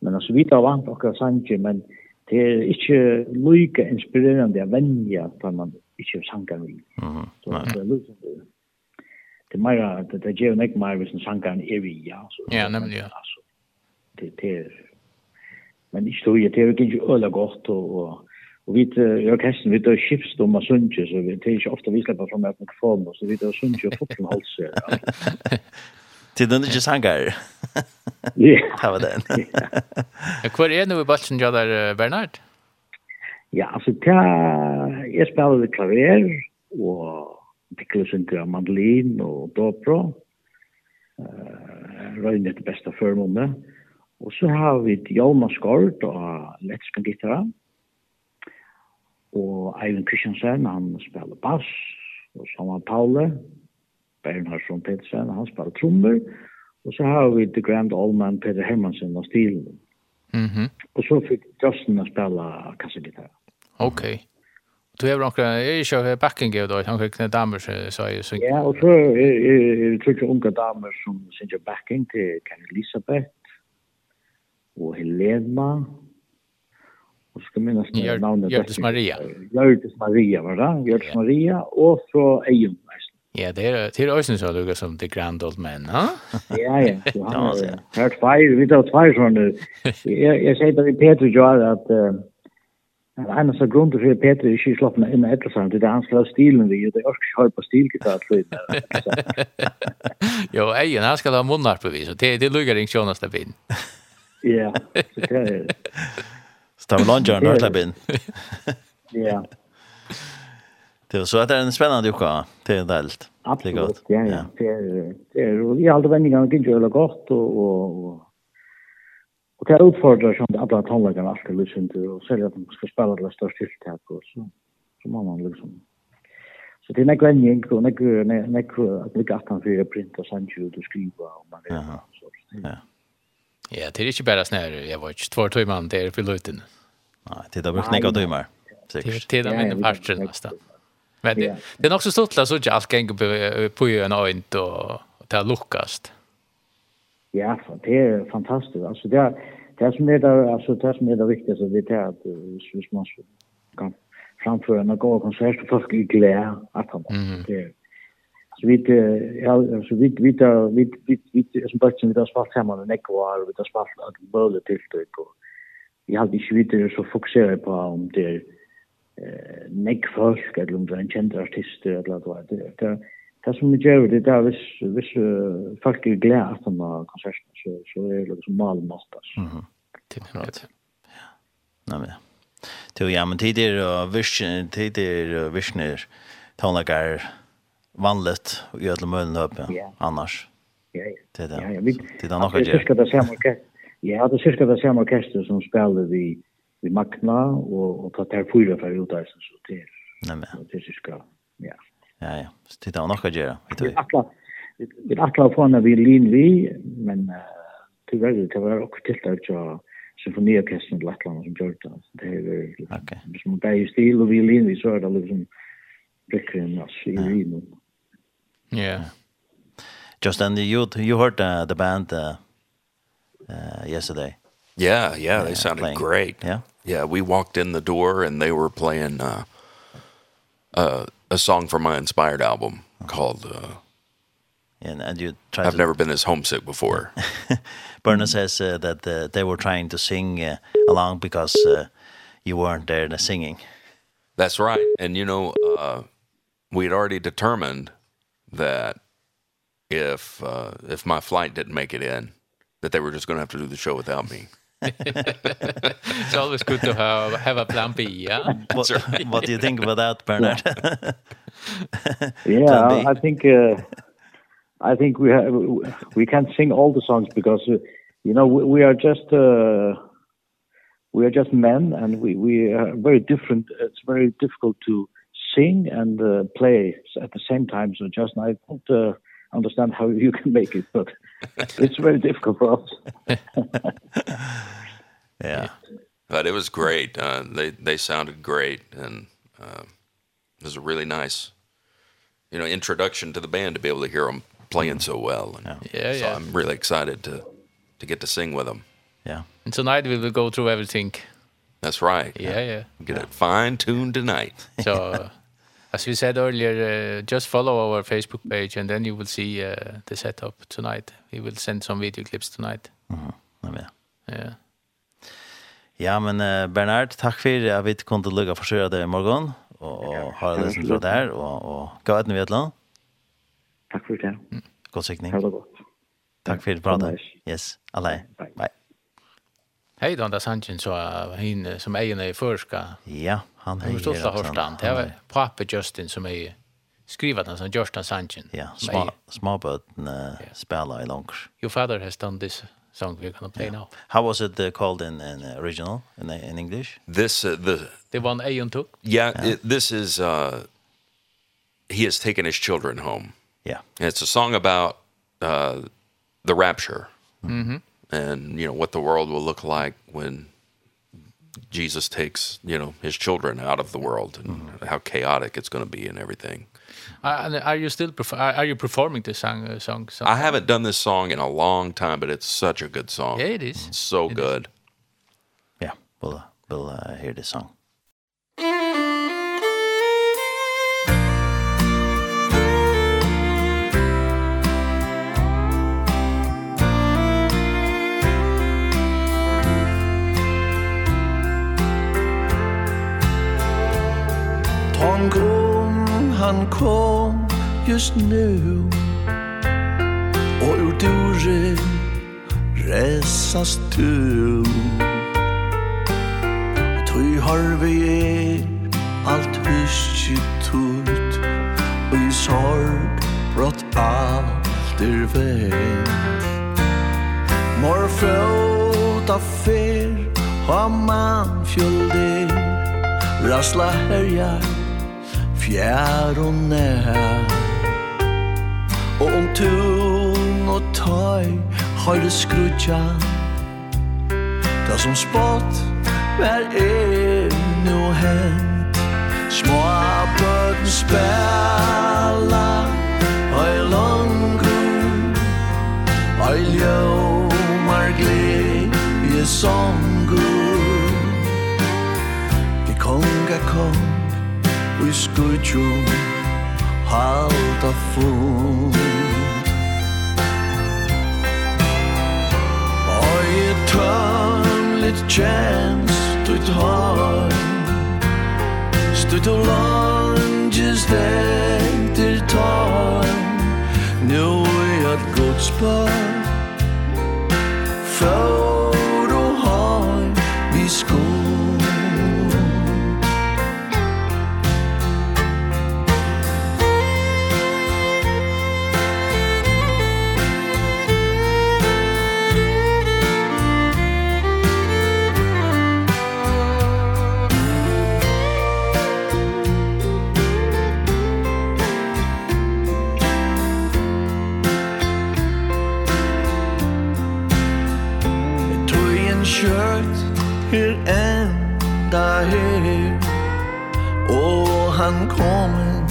men altså vi tar vant akkurat sanje men det er ikke lykke inspirerende å vänja for man ikke sanger vi.
Mhm.
Så det är lite det mer det det ger ikke mer hvis en sanger er vi, ja så.
Ja, nemlig, ja.
Altså, det det er, men ikke tror jeg, det är inte öla gott och Og vi i orkestren, vi tar skipst om Sundje, så vi tar ikke ofte vi slipper fra meg mikrofon, så vi tar Sundje og fokken halser. <laughs>
Til den ikke sanger.
Ja. <laughs>
Det var den. <laughs>
Hvor er nå i balsen, ja, der, Bernhard?
Ja, altså, ta, jeg spiller litt klaver, og pikkler synder av mandolin og dobro. Uh, Røyne er det beste førmående. Og så har vi Hjalmar Skård og Lettskan Gittara. Mm Og Eivind Kristiansen, han spiller bass, og Samuel Paule, Bernhardsson Petersen, han spiller trommer, og så har vi The Grand Allman Peter Hermansen og Stilen.
Mm -hmm.
Og så fikk Justin å spille kassegitar.
Ok. Du har noen, jeg er ikke backing av det, han fikk noen damer som jeg synger.
Ja, og så er det ikke unge damer som synger backing til Karen Elisabeth og Helena och ska minnas
med
namnet
Gördis Maria.
Gördis Maria var det? Gördis
yeah.
Maria och så Ejon
Ja, det är till Ösnes har Lucas som The Grand Old Man, ha? <laughs>
Ja, ja. så
Ja,
ja. Hört fire, vi tar två såna. Jag jag säger till Peter Joar att Men en av grunden för Peter är ju slappna in i ettersamt, det är hans slags stilen vi, det är också hör på stilgitar slid.
Jo, egen, han ska ha munnar på vis, och det, det lukkar ikke Jonas där der
Ja, det er
det. <laughs> <laughs> Stavlanger <laughs> när
det
bin.
Ja.
Det var så at det er en spennende uka till delt.
Absolut. Ja, ja. Det är det är roligt alltså när og, kan göra gott och och och det utfordrar som alla tonläggarna alltid lyssnar til, og selv at man skal spille det største tiltak, og så så må man liksom Så det är några gäng och några några att det gastan för print och sen ju du skriva og man
det
så. Ja.
Ja, det är inte bara snär, jag var inte två timmar till er fylla ut
Nei, det har brukt några
timmar.
sikkert.
Det är min
parter
nästan. Men det, det är också stort att så inte allt gå på ju en öjnt och ta har luckast.
Ja, det er fantastisk. Altså, det er det som er det, altså, det som er det viktigste, det är att hvis man kan framføre en god konsert, så folk er glede at han det er Så vi ja så vi vi ta vi vi vi som baksen vi ta spalt saman og nekk var vi ta spalt at bøle til det på. Vi har ikke videre så fokusere på om det er nekk folk eller om det er en kjent artist eller hva det er. Det, det som vi gjør det er hvis, hvis folk er glad at de har konserten så, så er det liksom malen
mat.
Det är Ja.
Nei, men ja. Ja, men tid er virkner, tid er virkner, tonlager, vanligt i alla möjliga höp
ja.
annars.
Ja, ja.
Det är det.
Ja, ja. Vi,
det är nog
det.
Jag
ska det samma orkester. Jag hade cirka det samma orkester som spelade vi vi Magna och och tar där fyra för ut där så det.
Nej men.
Det är cirka. Ja.
Ja, ja. Det är nog det. Vet du.
Vi atla på när vi lin vi men tyvärr det var också till där så symfoniorkestern i Lettland som gjorde det. Det är väl som bäj stil och vi lin vi så där liksom brickren alltså i vinen.
Yeah.
Just and you you heard uh, the band uh, uh, yesterday.
Yeah, yeah, they
uh,
sounded
playing.
great.
Yeah.
Yeah, we walked in the door and they were playing uh uh a song from my inspired album called uh
and and you tried
I've
to...
never been this homesick before. <laughs>
Berna says uh, that uh, they were trying to sing uh, along because uh, you weren't there in the singing.
That's right. And you know, uh we had already determined that if uh, if my flight didn't make it in, that they were just going to have to do the show without me. <laughs>
it's always good to have, have a plan B, yeah?
what, right. what do you think about that, <laughs> Bernard?
yeah, I think... Uh, I think we have, we can't sing all the songs because you know we, we are just uh, we are just men and we we are very different it's very difficult to sing and uh, play at the same time. So just I don't uh, understand how you can make it, but <laughs> it's very difficult for us. <laughs>
yeah.
But it was great. Uh, they, they sounded great. And uh, it was a really nice, you know, introduction to the band to be able to hear them playing so well. And
yeah.
Yeah, so
yeah.
I'm really excited to, to get to sing with them.
Yeah.
And tonight we will go through everything.
That's right.
Yeah, yeah. yeah.
Get it fine tuned tonight.
So <laughs> as we said earlier, uh, just follow our Facebook page and then you will see uh, the setup tonight. We will send some video clips tonight.
Mhm. Mm
ja.
Ja. Ja, men uh, Bernard, takk for at vi kom til å lukke for seg i morgen, og, og ha det som fra der, og, og gå et eller land.
Takk for det.
God sikning.
Ha det godt.
Takk for pratet. Yes, alle.
Bye.
Bye.
Hej då, Anders Hansen, så uh, hon som ägaren i förska.
Ja. Han
är ju så hårt han. Det var pappa Justin som är skrivat den som Justin Sanchin.
Ja, små små button uh, spelar i långs.
Your father has done this song we're going to play yeah. now.
How was it uh, called in in uh, original in in English?
This uh, the
the one Aeon took? Yeah,
yeah. It, this is uh he has taken his children home.
Yeah.
And it's a song about uh the rapture. Mhm. Mm and you know what the world will look like when Jesus takes, you know, his children out of the world and mm -hmm. how chaotic it's going to be and everything.
Uh, are you still are you performing this song uh, song song?
I haven't done this song in a long time, but it's such a good song.
Yeah, it is.
So it good. Is.
Yeah, we'll we'll uh, hear this song.
Han kom, han kom just nu. Og ur duren resas du Tui har vi er alt hyskje tult Og i sorg brott alt er vett Mor fjóta fyr ha man fjöldir Rasla herjar fjær og nær. Og om tun og tøy har det skrutja Det som spott vær er nu hent. Små bøten spela Høy langgrun Høy ljomar gleie songur. Vi konga kom og i skutjo halda fun Oi e tømlet tjens dutt har Stutt og langes venter tar Nu er at gods bør Før enda her. Og han kom kommer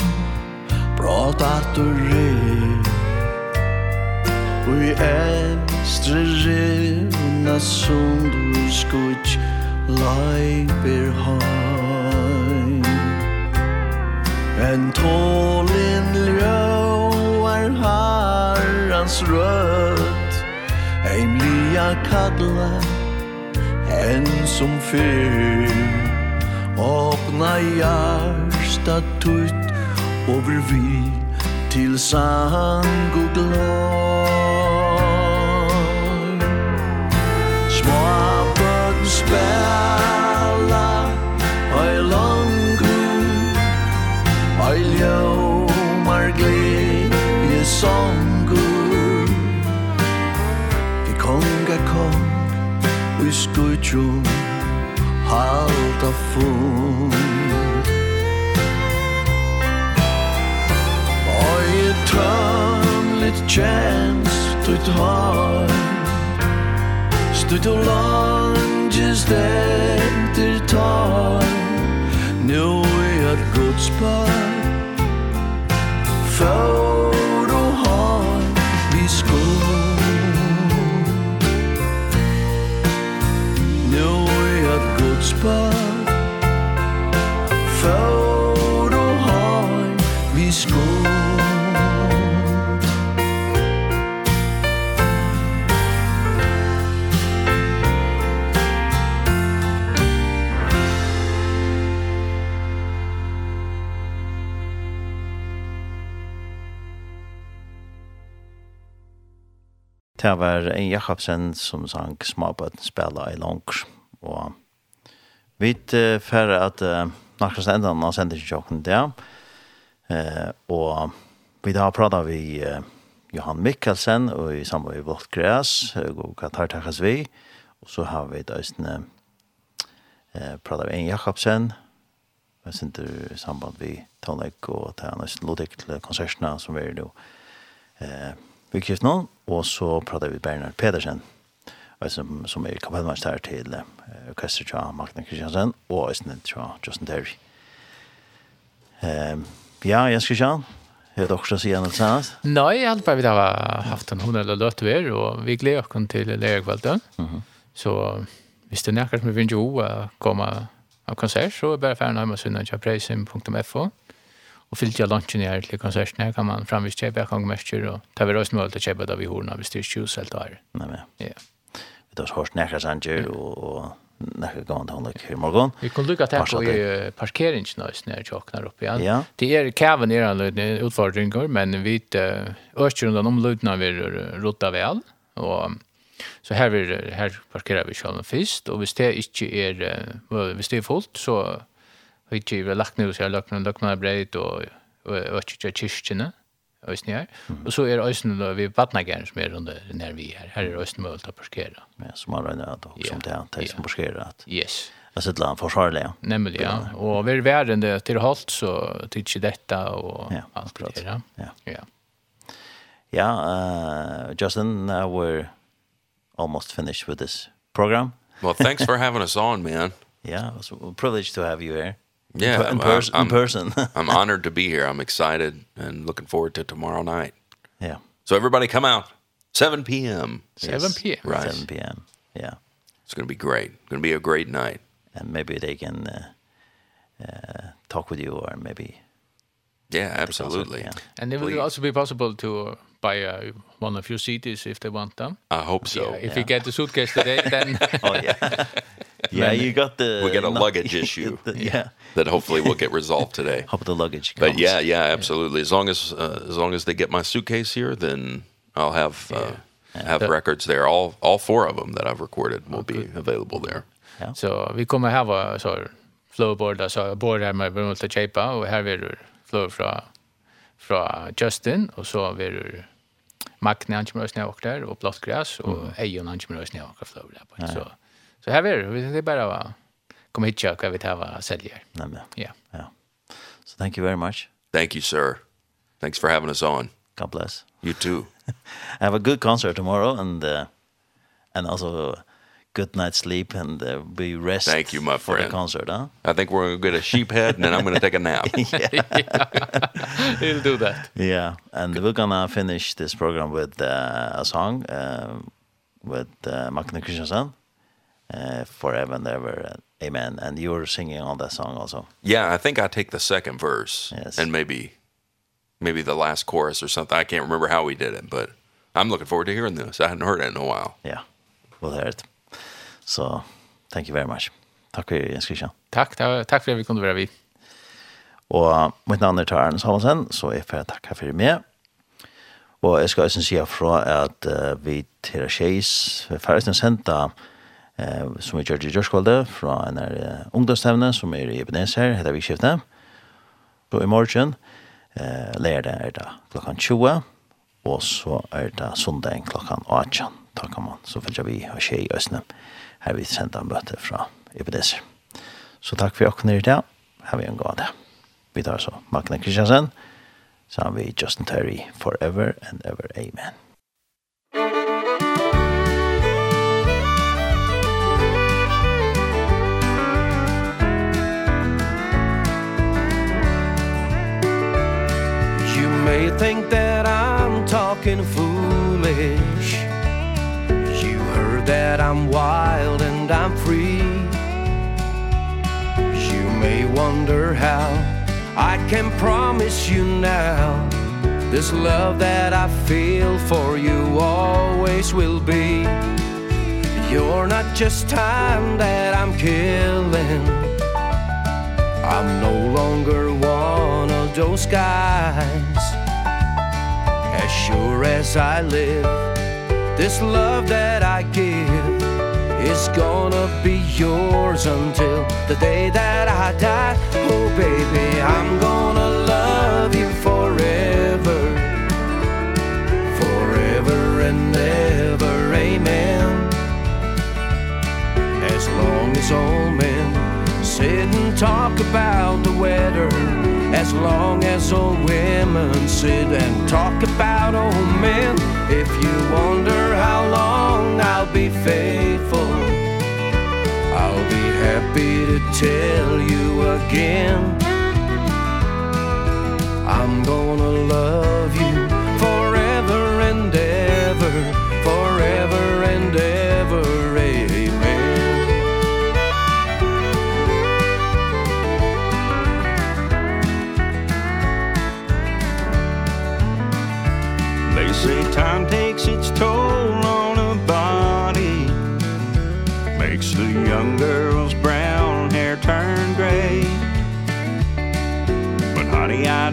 Pratat du rer. Og i äldre rena Som du skutt Leiber heim. En tålin ljóar Harrans rødt. Heimlia kallar En som fyr Åpna hjärsta tutt Over vi Til sang og glad Små böden spela Oi langu Oi ljomar glädje sångur Vi konga kong Vi skutjum halda fun Oi tømlit chans du har Stutt og langes der tar Nu er at guds bar Før above Foto har vi skålt
Det var en Jakobsen som sang Småbøtten spela i langs og Vi får at uh, nærkast enda av sendingsjokken det. Uh, og vi da prater vi uh, Johan Mikkelsen og i sammen med Vårt Græs og Katar Takas vi. Og så har vi da uh, prater vi en Jakobsen jeg synes i samband vi Tonek og til han østen Lodik til konsertene som vi er nå. Uh, vi nå, og så prater vi Bernard Pedersen som, som er kapellmeister til uh, orkester til Magne Kristiansen og Øystein til Justin Terry. Um, ja, Jens Kristian, har dere også sier noe sannast?
Nei, jeg hadde bare vi har haft en hund eller løte ved, og vi gleder oss til lærerkvalden. Mm -hmm. Så hvis det er nærkert med vindu å komme av konsert, så er bare ferdig hjemme sunnet til preisim.fo og fyllt jeg lunchen her til konserten her kan man framvis kjøpe, jeg kan og ta vi røst med til å kjøpe da vi horna hvis det er 20 selv da er.
Nei, men.
Ja.
Yeah vi har hørt nærkere sanger og nekka gant han nok i morgon.
Vi kunne lukka
takk
på i parkeringsnøys jeg tjokknar opp igjen.
Ja.
Det er kæven i den løyden utfordringer, men vi vet rundt om løyden vi rotta vel, og så her, vi, her parkerer vi selv først, og hvis det ikke er, hvis det er fullt, så har vi ikke lagt ned, så har lagt ned, lagt ned breit og økker til kyrkjene, Øysten her. Mm. Og så er Øysten vi Vatnageren som er under nær vi her. Her er Øysten mulig å parkere.
Ja, som man regner at også som det er de som parkerer. At,
yes.
Det sitter land forsvarlig, ja.
Nemlig, ja. Og vi er værende til Holt, så tykker dette og
ja,
alt det her.
Ja,
ja.
Ja, uh, Justin, now we're almost finished with this program.
well, thanks for <laughs> having us on, man.
Yeah, it was a privilege to have you here.
Yeah,
in, pers
I'm,
in person. <laughs>
I'm honored to be here. I'm excited and looking forward to tomorrow night.
Yeah.
So everybody come out. 7 p.m.
7 p.m.
Right.
7 p.m. Yeah.
It's going to be great. It's going to be a great night.
And maybe they can uh, uh, talk with you or maybe...
Yeah,
absolutely. Concert, yeah.
And it will
Please.
also be possible to... Uh, by uh, one of your cities if they want them.
I hope so.
Yeah, if yeah. you get the suitcase today, then... <laughs>
oh, yeah. <laughs> Yeah, you got the...
We get a luggage <laughs> issue.
the, yeah.
That hopefully will get resolved today.
Hope the luggage comes.
But yeah, yeah, absolutely. As long as uh, as long as they get my suitcase here, then I'll have uh, yeah. have
the,
records there. All all four of them that I've recorded will be available there. Yeah.
Så vi kommer ha så flowboard alltså board här med Bruno Techepa och här är det flow från från Justin och så är det Magne han kommer ösna och där och blått gräs och mm. Ejon han kommer ösna och flow där så så här är det det är bara va kom hit jag vi tar vad säljer.
Nej men.
Ja.
Ja. So thank you very much.
Thank you sir. Thanks for having us on.
God bless.
You too. <laughs>
Have a good concert tomorrow and uh, and also good night's sleep and uh, be rest
Thank you, my
for
friend.
the concert, huh?
I think we're going to get a sheep head and then I'm going to take a nap. <laughs> yeah.
He'll do that.
Yeah, and we're going to finish this program with uh, a song uh, with uh, Magne Kristiansen, uh, Forever and Ever, Uh, Amen. And you were singing on that song also.
Yeah, I think I take the second verse
yes.
and maybe maybe the last chorus or something. I can't remember how we did it, but I'm looking forward to hearing this. I hadn't heard it in a while.
Yeah, we'll hear it. Så thank you very much. Takk for Jens Christian.
Takk, Tack, takk for at vi kunne være vi.
Og mitt navn er Taren Samuelsen, så jeg får takke for meg. Og jeg skal også si fra at uh, vi til Kjeis, ferdigstens henta, uh, som vi gjør i Gjørskvalde, fra en uh, ungdomstevne som er i Ebenezer, heter vi skiftet. Så i morgen, uh, lærer det er det klokken 20, og så er det sundag klokken 18. Takk om man, så følger vi og i Østene. Takk her vi sender en bøte fra Ebenezer. Så takk for åkken i dag. Her vi en god dag. Vi tar så Magne Kristiansen, sammen vi Justin Terry, Forever and Ever, Amen.
You may think that I'm talking foolish Remember that I'm wild and I'm free. You may wonder how I can promise you now This love that I feel for you always will be. You're not just time that I'm killing. I'm no longer one of those guys. As sure as I live This love that I give is gonna be yours until the day that I die. Oh baby, I'm gonna love you forever. Forever and ever. Amen. As long as all men sit and talk about the weather As long as old women sit and talk about old men If you wonder how long I'll be faithful I'll be happy to tell you again. I'm gonna love you.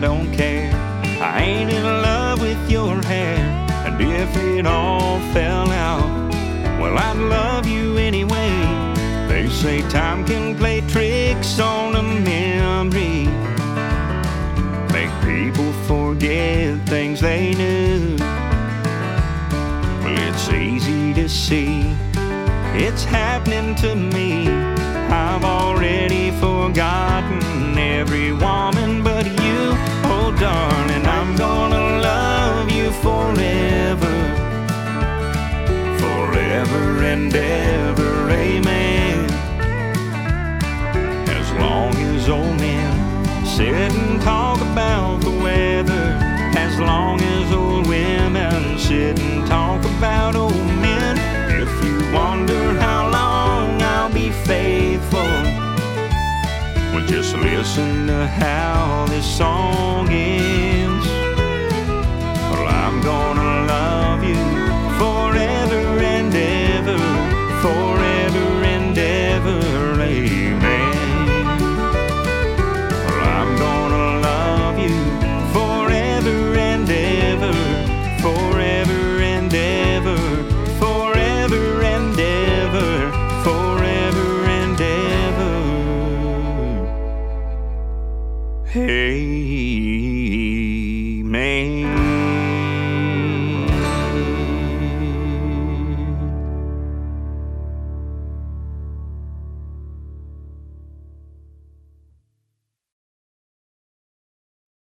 don't care. I ain't in love with your hair. And if it all fell out Well, I'd love you anyway. They say time can play tricks on a memory. Make people forget things they knew. Well, it's easy to see. It's happening to me. I've already forgotten every woman darling I'm gonna love you forever. Forever and ever, amen. As long as old men sit and talk about the weather As long as old women sit and talk about old men If you wonder how long I'll be faithful Well, just listen to how this song ends